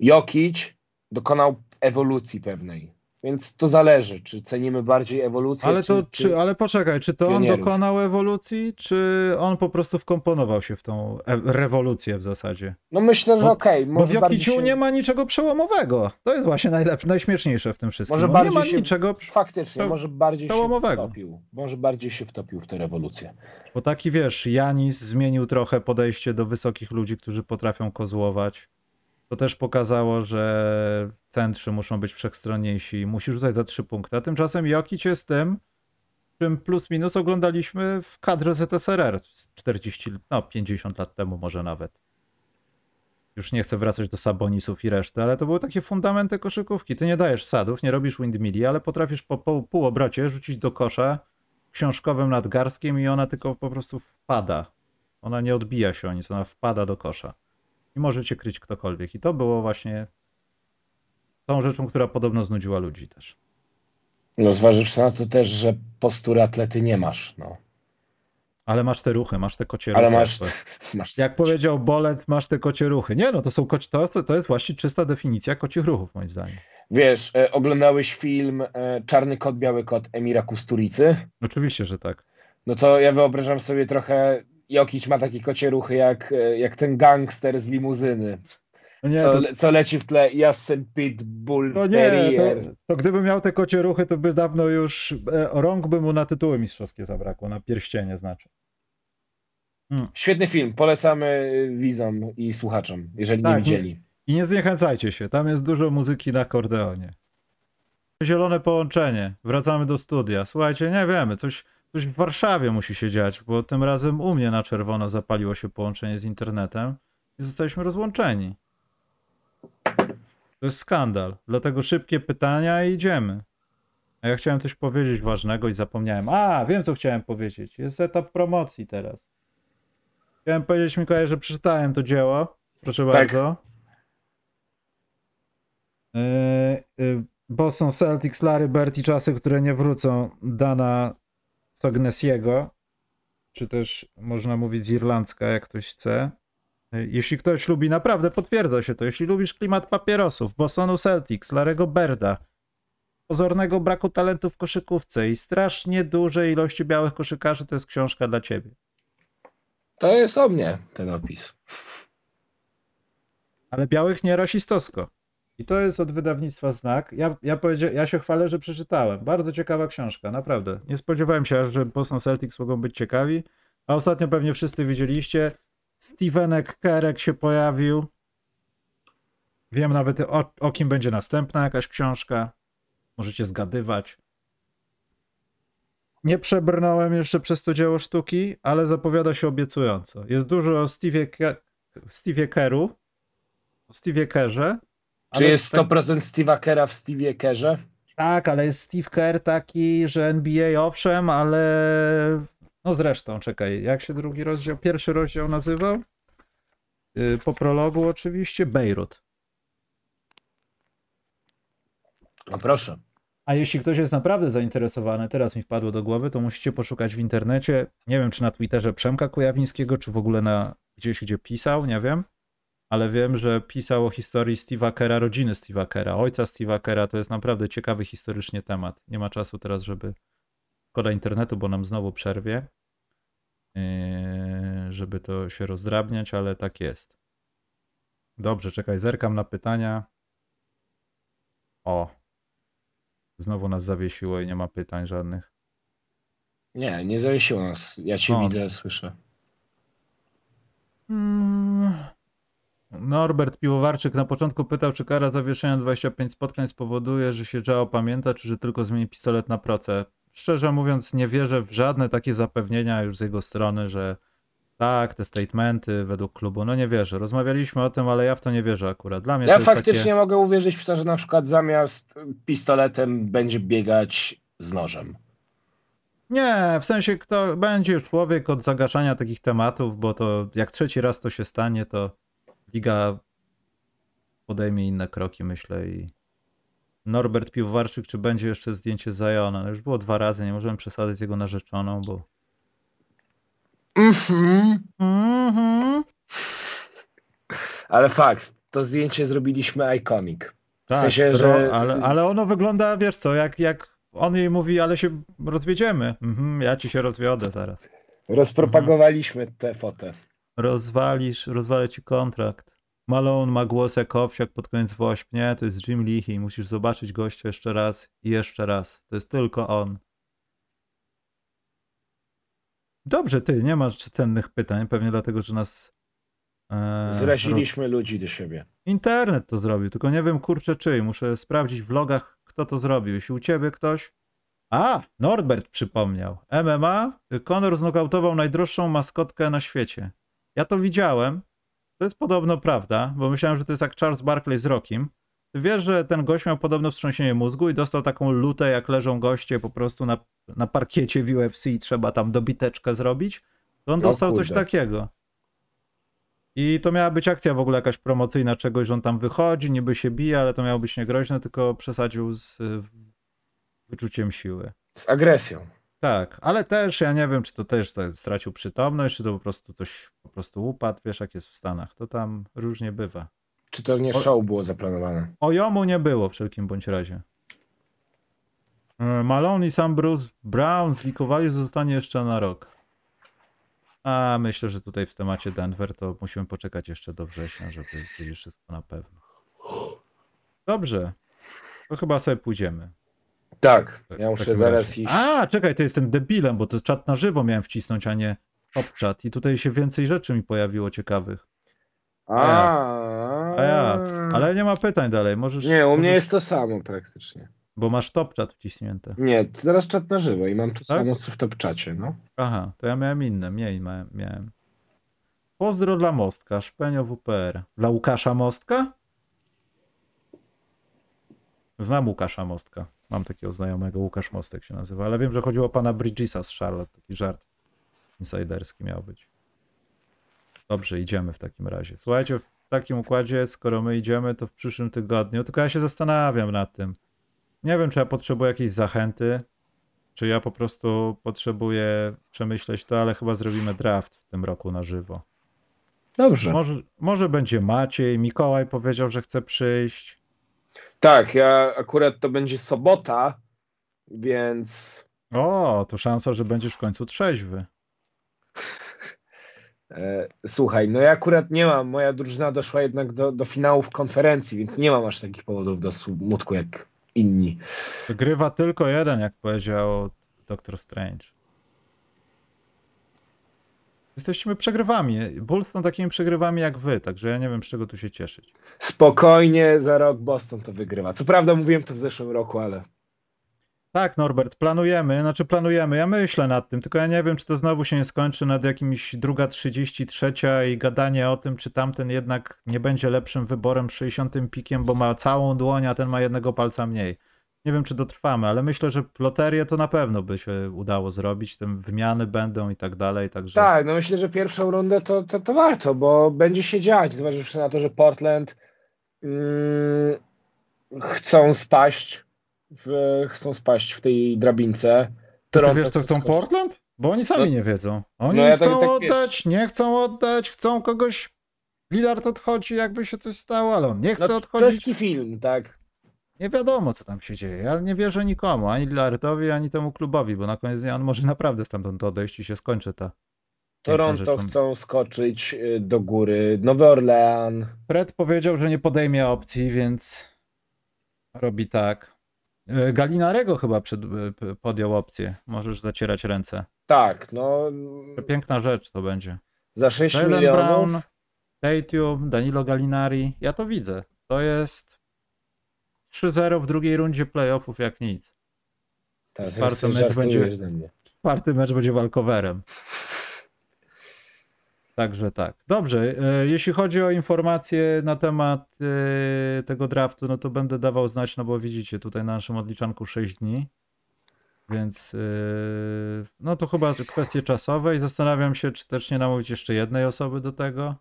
Jokic dokonał ewolucji pewnej. Więc to zależy, czy cenimy bardziej ewolucję. Ale, to, czy, czy, ale poczekaj, czy to pionierów. on dokonał ewolucji, czy on po prostu wkomponował się w tą e rewolucję w zasadzie? No myślę, że okej. Okay, bo w Jokiciu się... nie ma niczego przełomowego. To jest właśnie najlepsze, najśmieszniejsze w tym wszystkim. Może bardziej nie ma się, niczego Faktycznie, może bardziej przełomowego. się wtopił. Może bardziej się wtopił w tę rewolucję. Bo taki wiesz, Janis zmienił trochę podejście do wysokich ludzi, którzy potrafią kozłować. To też pokazało, że centrzy muszą być wszechstronniejsi, musisz rzucać za trzy punkty. A tymczasem Jokic jest tym, czym plus minus oglądaliśmy w kadrze ZSRR 40, no 50 lat temu może nawet. Już nie chcę wracać do Sabonisów i reszty, ale to były takie fundamenty koszykówki. Ty nie dajesz sadów, nie robisz windmilli, ale potrafisz po, po półobrocie rzucić do kosza książkowym nadgarskiem i ona tylko po prostu wpada. Ona nie odbija się o nic, ona wpada do kosza i możecie kryć ktokolwiek. I to było właśnie tą rzeczą, która podobno znudziła ludzi też. No zważywszy na to też, że postury atlety nie masz, no. Ale masz te ruchy, masz te kocie ruchy. Ale masz, masz... Jak powiedział Bolet, masz te kocie ruchy. Nie, no to są kocie, to, to jest właśnie czysta definicja kocich ruchów, moim zdaniem. Wiesz, e, oglądałeś film e, Czarny kot, biały kot Emira Kusturicy? Oczywiście, że tak. No to ja wyobrażam sobie trochę Jokic ma takie kocie ruchy jak, e, jak ten gangster z limuzyny. No nie, co, to... co leci w tle Jassen Pitbull No nie, to, to gdyby miał te kocie ruchy, to by dawno już e, rąk by mu na tytuły mistrzowskie zabrakło, na pierścienie znaczy. Hmm. Świetny film, polecamy widzom i słuchaczom, jeżeli tak, nie widzieli. I nie zniechęcajcie się, tam jest dużo muzyki na akordeonie. Zielone połączenie, wracamy do studia. Słuchajcie, nie wiemy, coś Coś w Warszawie musi się dziać, bo tym razem u mnie na czerwono zapaliło się połączenie z internetem i zostaliśmy rozłączeni. To jest skandal. Dlatego szybkie pytania i idziemy. A ja chciałem coś powiedzieć ważnego i zapomniałem. A, wiem co chciałem powiedzieć. Jest etap promocji teraz. Chciałem powiedzieć Mikołaj, że przeczytałem to dzieło. Proszę tak. bardzo. Yy, yy, Boston Celtics, Larry Bird i czasy, które nie wrócą. Dana Sognesiego, czy też można mówić z irlandzka, jak ktoś chce. Jeśli ktoś lubi, naprawdę potwierdza się to, jeśli lubisz klimat papierosów, Bostonu Celtics, Larego Berda, pozornego braku talentu w koszykówce i strasznie dużej ilości białych koszykarzy, to jest książka dla ciebie. To jest o mnie ten opis. Ale białych nie rasistowsko. I to jest od wydawnictwa Znak. Ja, ja, ja się chwalę, że przeczytałem. Bardzo ciekawa książka, naprawdę. Nie spodziewałem się, że Boston Celtics mogą być ciekawi. A ostatnio pewnie wszyscy widzieliście. Stevenek Kerek się pojawił. Wiem nawet o, o kim będzie następna jakaś książka. Możecie zgadywać. Nie przebrnąłem jeszcze przez to dzieło sztuki, ale zapowiada się obiecująco. Jest dużo o Steve, Steve Keru, o Kerze, Czy jest tak- 100% Steve'a Kera w Steve'ie Kerze? Tak, ale jest Steve Kerr taki, że NBA owszem, ale no zresztą, czekaj, jak się drugi rozdział, pierwszy rozdział nazywał? Yy, Po prologu oczywiście, Beirut. No proszę. A jeśli ktoś jest naprawdę zainteresowany, teraz mi wpadło do głowy, to musicie poszukać w internecie, nie wiem czy na Twitterze Przemka Kujawińskiego, czy w ogóle na gdzieś, gdzie pisał, nie wiem, ale wiem, że pisał o historii Steve'a Kera, rodziny Steve'a Kera, ojca Steve'a Kera, to jest naprawdę ciekawy historycznie temat. Nie ma czasu teraz, żeby, szkoda internetu, bo nam znowu przerwie, yy, żeby to się rozdrabniać, ale tak jest. Dobrze, czekaj, zerkam na pytania. O, Znowu nas zawiesiło i nie ma pytań żadnych. Nie, nie zawiesiło nas. Ja cię O. widzę, słyszę. Mm. Norbert Piwowarczyk na początku pytał, czy kara zawieszenia 25 spotkań spowoduje, że się Joe pamięta, czy że tylko zmieni pistolet na proce. Szczerze mówiąc, nie wierzę w żadne takie zapewnienia już z jego strony, że tak, te statementy według klubu, no nie wierzę. Rozmawialiśmy o tym, ale ja w to nie wierzę akurat. Dla mnie Ja to jest faktycznie takie... mogę uwierzyć w to, że na przykład zamiast pistoletem będzie biegać z nożem. Nie, w sensie kto będzie człowiek od zagaszania takich tematów, bo to jak trzeci raz to się stanie, to liga podejmie inne kroki, myślę i Norbert Piwowarczyk, czy będzie jeszcze zdjęcie z Zajona? No już było dwa razy, nie możemy przesadzać z jego narzeczoną, bo Mhm. Mhm. Ale fakt, to zdjęcie zrobiliśmy iconic. tak, sensie, że- ale, ale ono wygląda, wiesz co, jak, jak on jej mówi, ale się rozwiedziemy. Mhm, ja ci się rozwiodę zaraz. Rozpropagowaliśmy tę fotę. Rozwalisz, rozwalę ci kontrakt. Malone ma głos jak owsiak pod koniec wośp. Nie, to jest Jim Leahy. Musisz zobaczyć gościa jeszcze raz i jeszcze raz. To jest tylko on. Dobrze, ty, nie masz cennych pytań, pewnie dlatego, że nas... E, Zraziliśmy ludzi do siebie. Internet to zrobił, tylko nie wiem, kurczę, czyj. Muszę sprawdzić w logach, kto to zrobił. Jeśli u ciebie ktoś... A, Norbert przypomniał. MMA, Conor znokautował najdroższą maskotkę na świecie. Ja to widziałem. To jest podobno prawda, bo myślałem, że to jest jak Charles Barkley z Rockim. Ty wiesz, że ten gość miał podobno wstrząsienie mózgu i dostał taką lutę, jak leżą goście po prostu na, na parkiecie w UFC i trzeba tam dobiteczkę zrobić. To on O dostał coś takiego. I to miała być akcja w ogóle jakaś promocyjna czegoś, że on tam wychodzi, niby się bije, ale to miało być niegroźne, tylko przesadził z wyczuciem siły. Z agresją. Tak, ale też ja nie wiem, czy to też tak stracił przytomność, czy to po prostu coś po prostu upadł, wiesz jak jest w Stanach, to tam różnie bywa. Czy to nie O- show było zaplanowane? O Jomu nie było w wszelkim bądź razie. E, Malone i sam Bruce Brown zlikowali, że zostanie jeszcze na rok. A myślę, że tutaj w temacie Denver to musimy poczekać jeszcze do września, żeby wiedzieć wszystko na pewno. Dobrze. To chyba sobie pójdziemy. Tak, Tak, ja muszę zaraz iść. A, czekaj, to jestem debilem, bo to czat na żywo miałem wcisnąć, a nie top chat. I tutaj się więcej rzeczy mi pojawiło ciekawych. A, A ja, ale nie ma pytań dalej. Możesz. Nie, u mnie możesz, jest to samo praktycznie. Bo masz top chat wciśnięte. Nie, teraz czat na żywo i mam to Tak? samo co w top czacie, no. Aha, to ja miałem inne, mniej miałem. miałem. Pozdro dla Mostka, Szpenio WPR. Dla Łukasza Mostka? Znam Łukasza Mostka. Mam takiego znajomego, Łukasz Mostek się nazywa, ale wiem, że chodziło o pana Bridgesa z Charlotte. Taki żart insiderski miał być. Dobrze, idziemy w takim razie. Słuchajcie, w takim układzie, skoro my idziemy, to w przyszłym tygodniu, tylko ja się zastanawiam nad tym. Nie wiem, czy ja potrzebuję jakiejś zachęty, czy ja po prostu potrzebuję przemyśleć to, ale chyba zrobimy draft w tym roku na żywo. Dobrze. Może, może będzie Maciej, Mikołaj powiedział, że chce przyjść. Tak, ja akurat to będzie sobota, więc O, to szansa, że będziesz w końcu trzeźwy. e, słuchaj, no ja akurat nie mam, moja drużyna doszła jednak do, do finałów konferencji, więc nie mam aż takich powodów do smutku jak inni. Wygrywa tylko jeden, jak powiedział Doctor Strange. Jesteśmy przegrywami. Bulls są takimi przegrywami jak wy, także ja nie wiem, z czego tu się cieszyć. Spokojnie, za rok Boston to wygrywa. Co prawda mówiłem to w zeszłym roku, ale Tak, Norbert, planujemy, znaczy planujemy, ja myślę nad tym, tylko ja nie wiem, czy to znowu się nie skończy nad jakimś druga 33 i gadanie o tym, czy tamten jednak nie będzie lepszym wyborem 60 pikiem, bo ma całą dłoń, a ten ma jednego palca mniej. Nie wiem, czy dotrwamy, ale myślę, że loterię to na pewno by się udało zrobić, tym wymiany będą i tak dalej, także... Tak, no myślę, że pierwszą rundę to, to, to warto, bo będzie się dziać, zważywszy na to, że Portland mm, chcą spaść w, chcą spaść w tej drabince. To ty wiesz, co chcą skoczyć. Portland? Bo oni sami No- nie wiedzą. Oni no ja tak- chcą tak wiesz. oddać, nie chcą oddać, chcą kogoś... Lillard odchodzi, jakby się coś stało, ale on nie chce No, odchodzić. czeski film, tak. Nie wiadomo, co tam się dzieje. Ja nie wierzę nikomu, ani Lillardowi, ani temu klubowi, bo na koniec dnia on może naprawdę stamtąd odejść i się skończy ta. Toronto chcą skoczyć y, do góry. Nowy Orlean. Fred powiedział, że nie podejmie opcji, więc robi tak. E, Galinarego chyba przed, p- podjął opcję. Możesz zacierać ręce. Tak, no Piękna rzecz to będzie. za 6 Jalen milionów. Brown, Tatum, Danilo Gallinari. Ja to widzę. To jest 3-0 w drugiej rundzie playoffów jak nic. Tak, Czwarty mecz będzie- ze mnie. Czwarty mecz będzie walkowerem. Także tak. Dobrze, e, jeśli chodzi o informacje na temat e, tego draftu, no to będę dawał znać, no bo widzicie tutaj na naszym odliczanku 6 dni. Więc e, no to chyba kwestie czasowe i zastanawiam się, czy też nie namówić jeszcze jednej osoby do tego.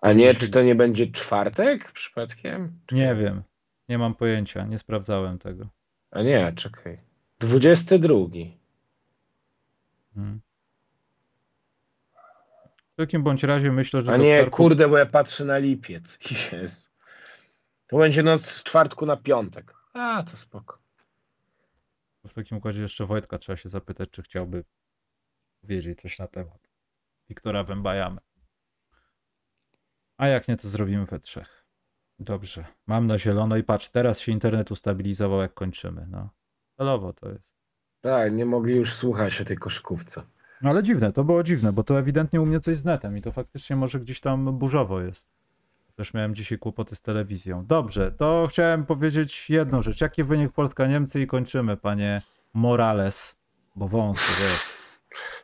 A nie, czy to nie będzie czwartek przypadkiem? Nie wiem. Nie mam pojęcia, nie sprawdzałem tego. A nie, czekaj. 22. Hmm. W takim bądź razie myślę, że A nie, kurde, bo ja patrzę na lipiec. Jezu. To będzie noc z czwartku na piątek. A, to spoko. W takim układzie jeszcze Wojtka trzeba się zapytać, czy chciałby wiedzieć coś na temat Wiktora Wembajamy. A jak nie, to zrobimy we trzech. Dobrze. Mam na zielono i patrz, teraz się internet ustabilizował, jak kończymy. No. Celowo to jest. Tak, nie mogli już słuchać o tej koszykówce. No ale dziwne, to było dziwne, bo to ewidentnie u mnie coś z netem i to faktycznie może gdzieś tam burzowo jest. Też miałem dzisiaj kłopoty z telewizją. Dobrze, to chciałem powiedzieć jedną rzecz. Jaki wynik Polska-Niemcy i kończymy, panie Morales, bo wąsy, wiesz.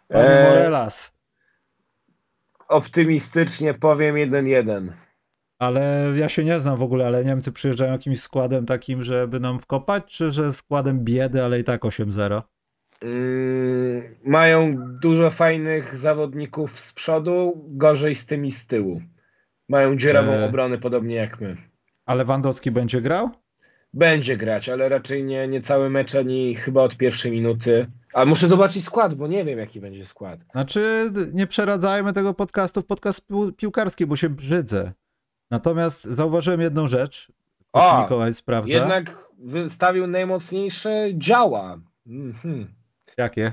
Panie Eee, Morelas. Optymistycznie powiem 1-1. Ale ja się nie znam w ogóle, ale Niemcy przyjeżdżają jakimś składem takim, żeby nam wkopać, czy że składem biedy, ale i tak 8-0? Mm, mają dużo fajnych zawodników z przodu, gorzej z tymi z tyłu. Mają dziurawą Eee. obronę, podobnie jak my. A Lewandowski będzie grał? Będzie grać, ale raczej nie, nie cały mecz, ani chyba od pierwszej minuty. A muszę zobaczyć skład, bo nie wiem, jaki będzie skład. Znaczy, nie przeradzajmy tego podcastu w podcast pił- piłkarski, bo się brzydzę. Natomiast zauważyłem jedną rzecz. O, Mikołaj sprawdza. Jednak wystawił najmocniejsze działa. Mhm. Jakie?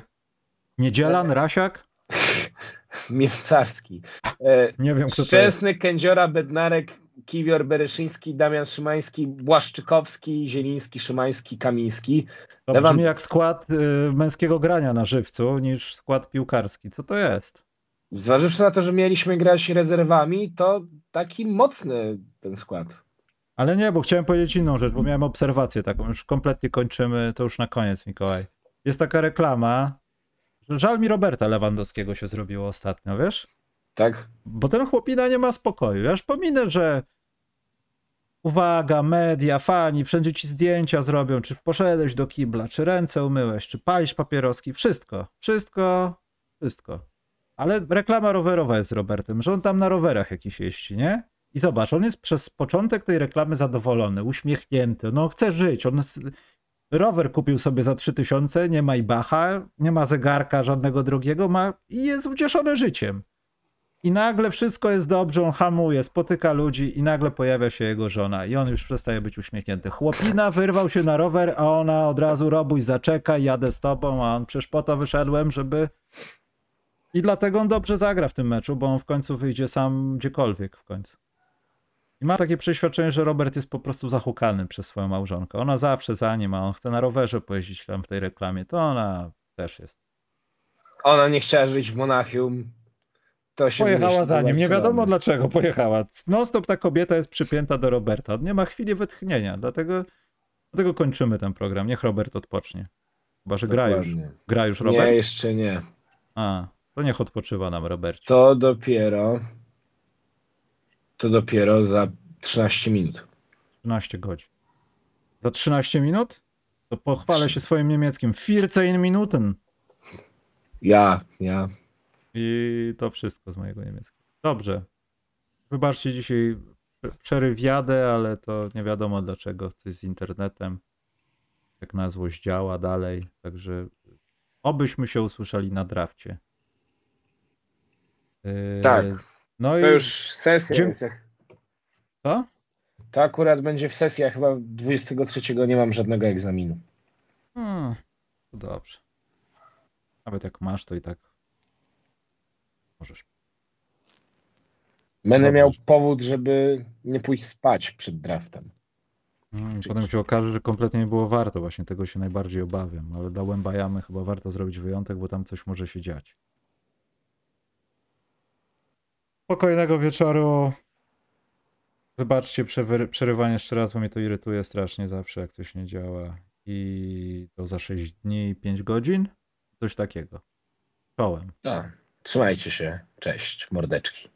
Niedzielan, Rasiak? Mięcarski. E, Nie wiem, kto. Szczęsny, Kędziora, Bednarek, Kiwior, Bereszyński, Damian Szymański, Błaszczykowski, Zieliński, Szymański, Kamiński. To Lewand- brzmi jak skład y, męskiego grania na żywcu niż skład piłkarski. Co to jest? Zważywszy na to, że mieliśmy grać rezerwami, to taki mocny ten skład. Ale nie, bo chciałem powiedzieć inną rzecz, bo miałem obserwację taką. Już kompletnie kończymy, to już na koniec, Mikołaj. Jest taka reklama, że żal mi Roberta Lewandowskiego się zrobiło ostatnio, wiesz? Tak? Bo ten chłopina nie ma spokoju. Ja już pominę, że uwaga, media, fani, wszędzie ci zdjęcia zrobią, czy poszedłeś do kibla, czy ręce umyłeś, czy palisz papieroski, wszystko, wszystko, wszystko. Ale reklama rowerowa jest Robertem, że on tam na rowerach jakiś jeździ, nie? I zobacz, on jest przez początek tej reklamy zadowolony, uśmiechnięty, no chce żyć, on rower kupił sobie za 3000, nie ma Ibacha, nie ma zegarka żadnego drugiego, ma i jest ucieszony życiem. I nagle wszystko jest dobrze, on hamuje, spotyka ludzi i nagle pojawia się jego żona i on już przestaje być uśmiechnięty. Chłopina wyrwał się na rower, a ona od razu robuj, zaczekaj, jadę z tobą, a on przecież po to wyszedłem, żeby... I dlatego on dobrze zagra w tym meczu, bo on w końcu wyjdzie sam gdziekolwiek w końcu. I ma takie przeświadczenie, że Robert jest po prostu zahukany przez swoją małżonkę. Ona zawsze za nim, a on chce na rowerze pojeździć tam w tej reklamie, to ona też jest. Ona nie chciała żyć w Monachium. To się Pojechała za nim. Nie wiadomo dlaczego pojechała. Non-stop ta kobieta jest przypięta do Roberta. Nie ma chwili wytchnienia, dlatego, dlatego kończymy ten program. Niech Robert odpocznie. Chyba, że gra już. Gra już Nie, Robert? jeszcze nie. A, to niech odpoczywa nam Robercie. To dopiero. To dopiero za 13 minut. 13 godzin. Za 13 minut? To pochwalę się swoim niemieckim. 14 Minuten. Ja, ja. I to wszystko z mojego niemieckiego. Dobrze. Wybaczcie dzisiaj prze- przerywiadę, ale to nie wiadomo dlaczego. Coś z internetem. Jak na złość działa dalej. Także obyśmy się usłyszeli na drafcie. Tak. No i To już sesja jest. jak- co? To akurat będzie w sesji, a chyba 23 nie mam żadnego egzaminu. Hmm, to dobrze. Nawet jak masz, to i tak możesz. Będę Dobrze. miał powód, żeby nie pójść spać przed draftem. Mm, Czyli- Potem się okaże, że kompletnie nie było warto. Właśnie tego się najbardziej obawiam. Ale dla Łębajamy chyba warto zrobić wyjątek, bo tam coś może się dziać. Spokojnego wieczoru. Wybaczcie przerywanie jeszcze raz, bo mnie to irytuje strasznie zawsze, jak coś nie działa. I to za 6 dni i 5 godzin? Coś takiego. Czołem. Tak. Trzymajcie się. Cześć, mordeczki.